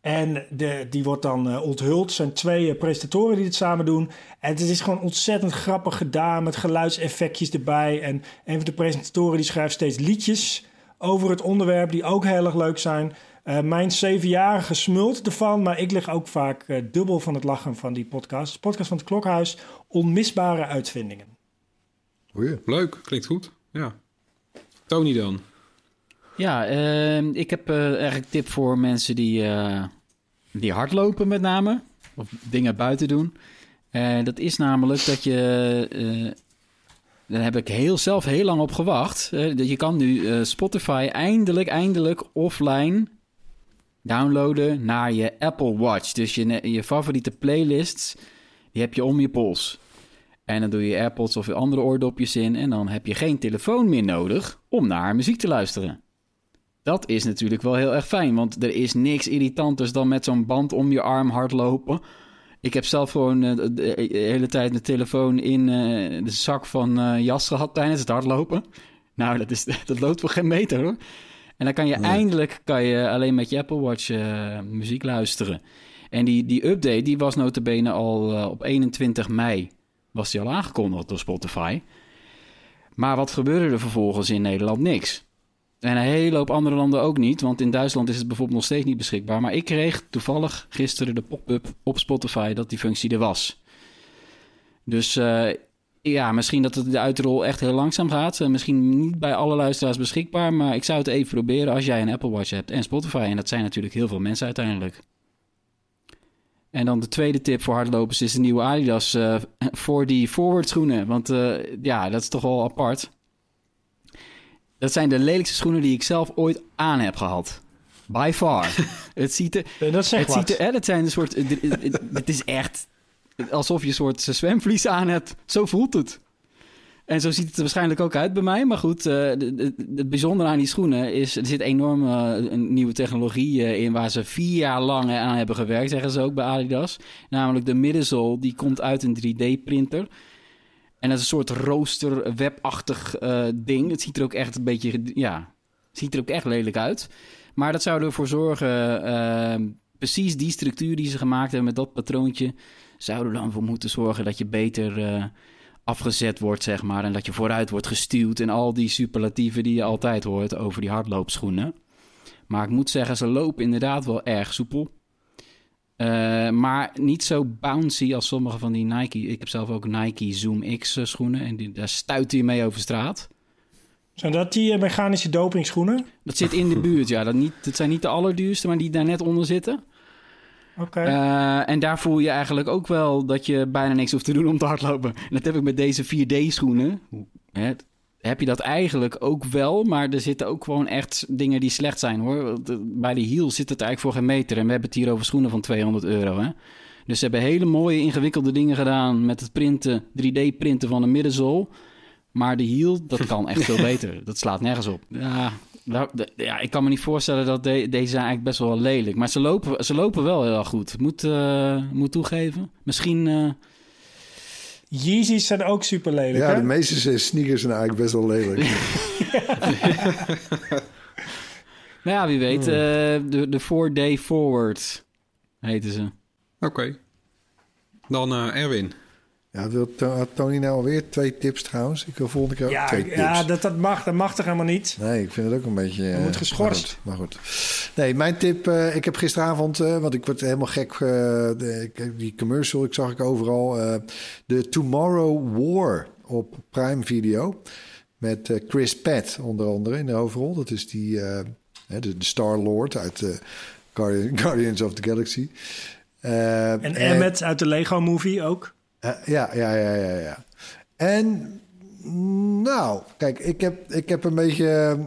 En de, die wordt dan onthuld. Het zijn twee presentatoren die het samen doen. En het is gewoon ontzettend grappig gedaan met geluidseffectjes erbij. En een van de presentatoren die schrijft steeds liedjes over het onderwerp die ook heel erg leuk zijn. Eh, mijn zevenjarige smult ervan, maar ik lig ook vaak eh, dubbel van het lachen van die podcast. Podcast van het Klokhuis, Onmisbare Uitvindingen. Leuk, klinkt goed. Ja. Tony dan. Ja, ehm, ik heb eh, eigenlijk een tip voor mensen die, eh, die hardlopen met name. Of dingen buiten doen. En dat is namelijk dat je... eh, daar heb ik heel, zelf heel lang op gewacht. Dat je kan nu eh, Spotify eindelijk, eindelijk offline downloaden naar je Apple Watch. Dus je, je favoriete playlists, die heb je om je pols. En dan doe je AirPods of andere oordopjes in... en dan heb je geen telefoon meer nodig om naar muziek te luisteren. Dat is natuurlijk wel heel erg fijn, want er is niks irritanters dan met zo'n band om je arm hardlopen. Ik heb zelf gewoon eh, de, hele tijd mijn telefoon in eh, de zak van eh, jas gehad tijdens het hardlopen. Nou, dat, is, dat loopt voor geen meter hoor. En dan kan je eindelijk kan je alleen met je Apple Watch eh, muziek luisteren. En die, die update die was notabene al eh, op 21 mei was die al aangekondigd door Spotify. Maar wat gebeurde er vervolgens in Nederland? Niks. En een hele hoop andere landen ook niet, want in Duitsland is het bijvoorbeeld nog steeds niet beschikbaar. Maar ik kreeg toevallig gisteren de pop-up op Spotify dat die functie er was. Dus eh, ja, misschien dat het de uitrol echt heel langzaam gaat. Eh, misschien niet bij alle luisteraars beschikbaar, maar ik zou het even proberen als jij een Apple Watch hebt en Spotify. En dat zijn natuurlijk heel veel mensen uiteindelijk. En dan de tweede tip voor hardlopers is de nieuwe Adidas eh 4D forward schoenen. Want eh, ja, dat is toch wel apart. Dat zijn de lelijkste schoenen die ik zelf ooit aan heb gehad. By far. het ziet er... Dat zegt het wat. ziet er, hè, dat zijn een soort... Het is echt alsof je een soort zwemvlies aan hebt. Zo voelt het. En zo ziet het er waarschijnlijk ook uit bij mij. Maar goed, eh, het bijzondere aan die schoenen is... er zit enorm eh, een nieuwe technologie eh, in... waar ze vier jaar lang aan hebben gewerkt, zeggen ze ook bij Adidas. Namelijk de middenzool, die komt uit een 3D-printer... En dat is een soort rooster webachtig ding. Het ziet er ook echt een beetje, ja, ziet er ook echt lelijk uit. Maar dat zou ervoor zorgen, precies die structuur die ze gemaakt hebben met dat patroontje, zou er dan voor moeten zorgen dat je beter eh, afgezet wordt, zeg maar. En dat je vooruit wordt gestuurd en al die superlatieven die je altijd hoort over die hardloopschoenen. Maar ik moet zeggen, ze lopen inderdaad wel erg soepel. Eh, maar niet zo bouncy als sommige van die Nike. Ik heb zelf ook Nike Zoom X eh, schoenen. En die, daar stuit hij mee over straat. Zijn dat die mechanische dopingschoenen? Dat zit in de buurt, ja. Dat, niet, dat zijn niet de allerduurste, maar die daar net onder zitten. Oké. Eh, en daar voel je eigenlijk ook wel dat je bijna niks hoeft te doen om te hardlopen. En dat heb ik met deze 4D-schoenen. Hè, heb je dat eigenlijk ook wel, maar er zitten ook gewoon echt dingen die slecht zijn hoor. Eh, Bij de heel zit het eigenlijk voor geen meter. En we hebben het hier over schoenen van 200 euro. Hè? Dus ze hebben hele mooie, ingewikkelde dingen gedaan met het printen, 3D-printen van een middenzool. Maar de heel, dat kan echt veel beter. Dat slaat nergens op. Ja, ja ik kan me niet voorstellen dat de- deze zijn eigenlijk best wel lelijk. Maar ze lopen, ze lopen wel heel erg goed. Ik Moet, eh, moet toegeven. Misschien... eh, Yeezys zijn ook super lelijk, Ja, hè? de meeste sneakers zijn eigenlijk best wel lelijk. Nou ja, wie weet. eh, de, de 4-day forward heten ze. Oké. Dan eh, Erwin. Ja, wil had Tony nou alweer twee tips trouwens? Ik wil volgende keer ook Ja, twee tips. ja dat, dat, mag, dat mag toch helemaal niet? Nee, ik vind het ook een beetje... eh, wordt geschorst. Maar goed. Maar goed. Nee, mijn tip... eh, ik heb gisteravond, eh, want ik word helemaal gek... eh, die commercial, ik zag ik overal. eh, de Tomorrow War op Prime Video. Met eh, Chris Pratt onder andere in de hoofdrol. Dat is die... eh, de, de Star-Lord uit eh, Guardian- Guardians of the Galaxy. Eh, En Emmet uit de Lego Movie ook. Eh, ja, ja, ja, ja, ja. En nou, kijk, ik heb, ik heb een beetje. eh,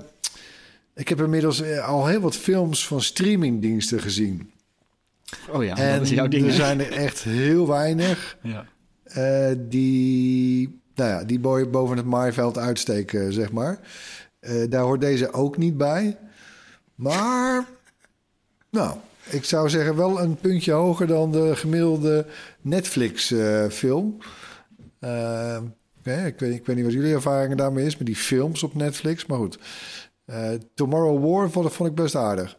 Ik heb inmiddels eh, al heel wat films van streamingdiensten gezien. Oh ja, en dat is jouw ding. er zijn er echt heel weinig Ja. eh, die, nou ja, die boy- boven het maaiveld uitsteken, zeg maar. Eh, daar hoort deze ook niet bij. Maar, nou, ik zou zeggen wel een puntje hoger dan de gemiddelde Netflix-film. Eh, ik, weet, ik weet niet wat jullie ervaringen daarmee is met die films op Netflix, maar goed. Eh, Tomorrow War vond, vond ik best aardig.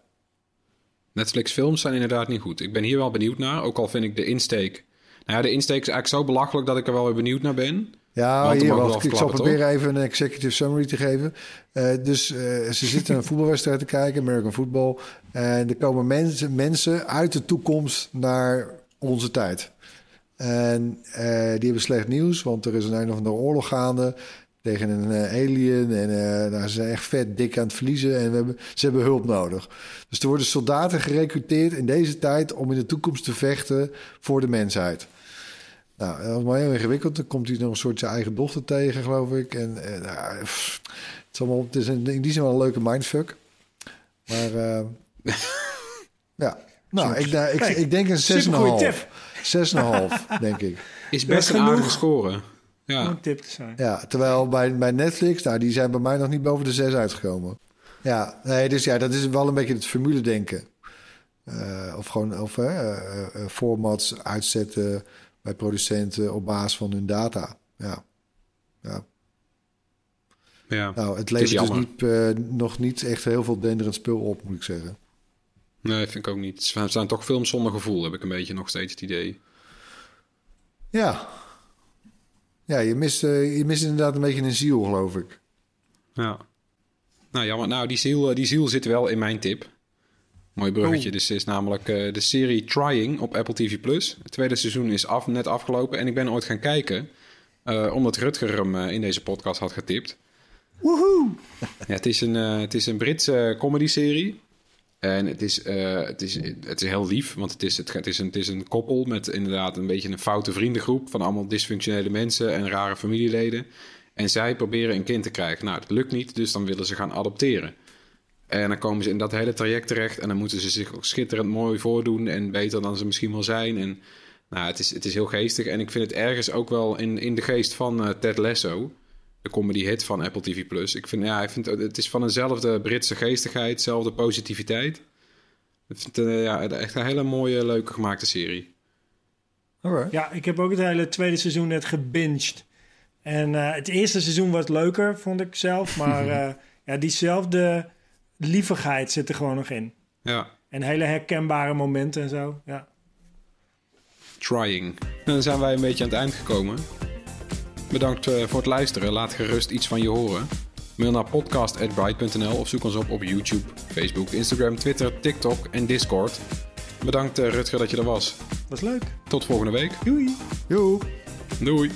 Netflix films zijn inderdaad niet goed. Ik ben hier wel benieuwd naar, ook al vind ik de insteek... Nou ja, de insteek is eigenlijk zo belachelijk dat ik er wel weer benieuwd naar ben. Ja, hier, wel ik zal proberen even een executive summary te geven. Eh, dus eh, ze zitten een voetbalwedstrijd te kijken, American Football. En er komen mensen, mensen uit de toekomst naar onze tijd. En eh, die hebben slecht nieuws, want er is een een of andere oorlog gaande tegen een eh, alien. En eh, nou, ze zijn echt vet dik aan het verliezen en we hebben, ze hebben hulp nodig. Dus er worden soldaten gerecruiteerd in deze tijd om in de toekomst te vechten voor de mensheid. Nou, dat was maar heel ingewikkeld. Dan komt hij nog een soort zijn eigen dochter tegen, geloof ik. En eh, nou, pff, het is, allemaal, het is in, in die zin wel een leuke mindfuck. Maar ja, nou, ik, nou, ik, Kijk, ik denk een supergoeie 6,5. 6,5, denk ik. Is best is een aardige genoeg. score. Om Ja. een tip te zijn. Ja, terwijl bij, bij Netflix, nou, die zijn bij mij nog niet boven de 6 uitgekomen. Ja, nee, dus ja, dat is wel een beetje het formule denken. Eh, of gewoon of, eh, eh, eh, formats uitzetten bij producenten op basis van hun data. Ja, ja. ja. Nou, het is levert dus niet, eh, nog niet echt heel veel denderend spul op, moet ik zeggen. Nee, vind ik ook niet. Het zijn toch films zonder gevoel, heb ik een beetje nog steeds het idee. Ja, ja je, mist, eh, je mist inderdaad een beetje een ziel, geloof ik. Ja. Nou, jammer. Nou, die ziel, eh, die ziel zit wel in mijn tip. Mooi bruggetje. Dus het is namelijk eh, de serie Trying op Apple TV+. Plus. Het tweede seizoen is af, net afgelopen. En ik ben ooit gaan kijken, omdat Rutger hem in deze podcast had getipt. Woehoe! Ja, het is een, het is een Britse comedy-serie. En het is, eh, het, is, het is heel lief, want het is, het, is een, het is een koppel met inderdaad een beetje een foute vriendengroep... van allemaal dysfunctionele mensen en rare familieleden. En zij proberen een kind te krijgen. Nou, dat lukt niet, dus dan willen ze gaan adopteren. En dan komen ze in dat hele traject terecht... en dan moeten ze zich ook schitterend mooi voordoen... en beter dan ze misschien wel zijn. En nou, het is, het is heel geestig. En ik vind het ergens ook wel in, in de geest van eh, Ted Lasso de comedy hit van Apple TV Plus. Ik vind, ja, ik vind het is van eenzelfde Britse geestigheid, dezelfde positiviteit. Ik vind het eh, ja, echt een hele mooie, leuke gemaakte serie. Alright. Ja, ik heb ook het hele tweede seizoen net gebinged. En eh, het eerste seizoen was leuker, vond ik zelf. Maar eh, ja, diezelfde lievigheid zit er gewoon nog in. Ja, En hele herkenbare momenten en zo. Ja. trying. Dan zijn wij een beetje aan het eind gekomen. Bedankt eh, voor het luisteren. Laat gerust iets van je horen. Mail naar podcast.bright.nl of zoek ons op op YouTube, Facebook, Instagram, Twitter, TikTok en Discord. Bedankt eh, Rutger dat je er was. Was leuk. Tot volgende week. Doei. Joe. Doei.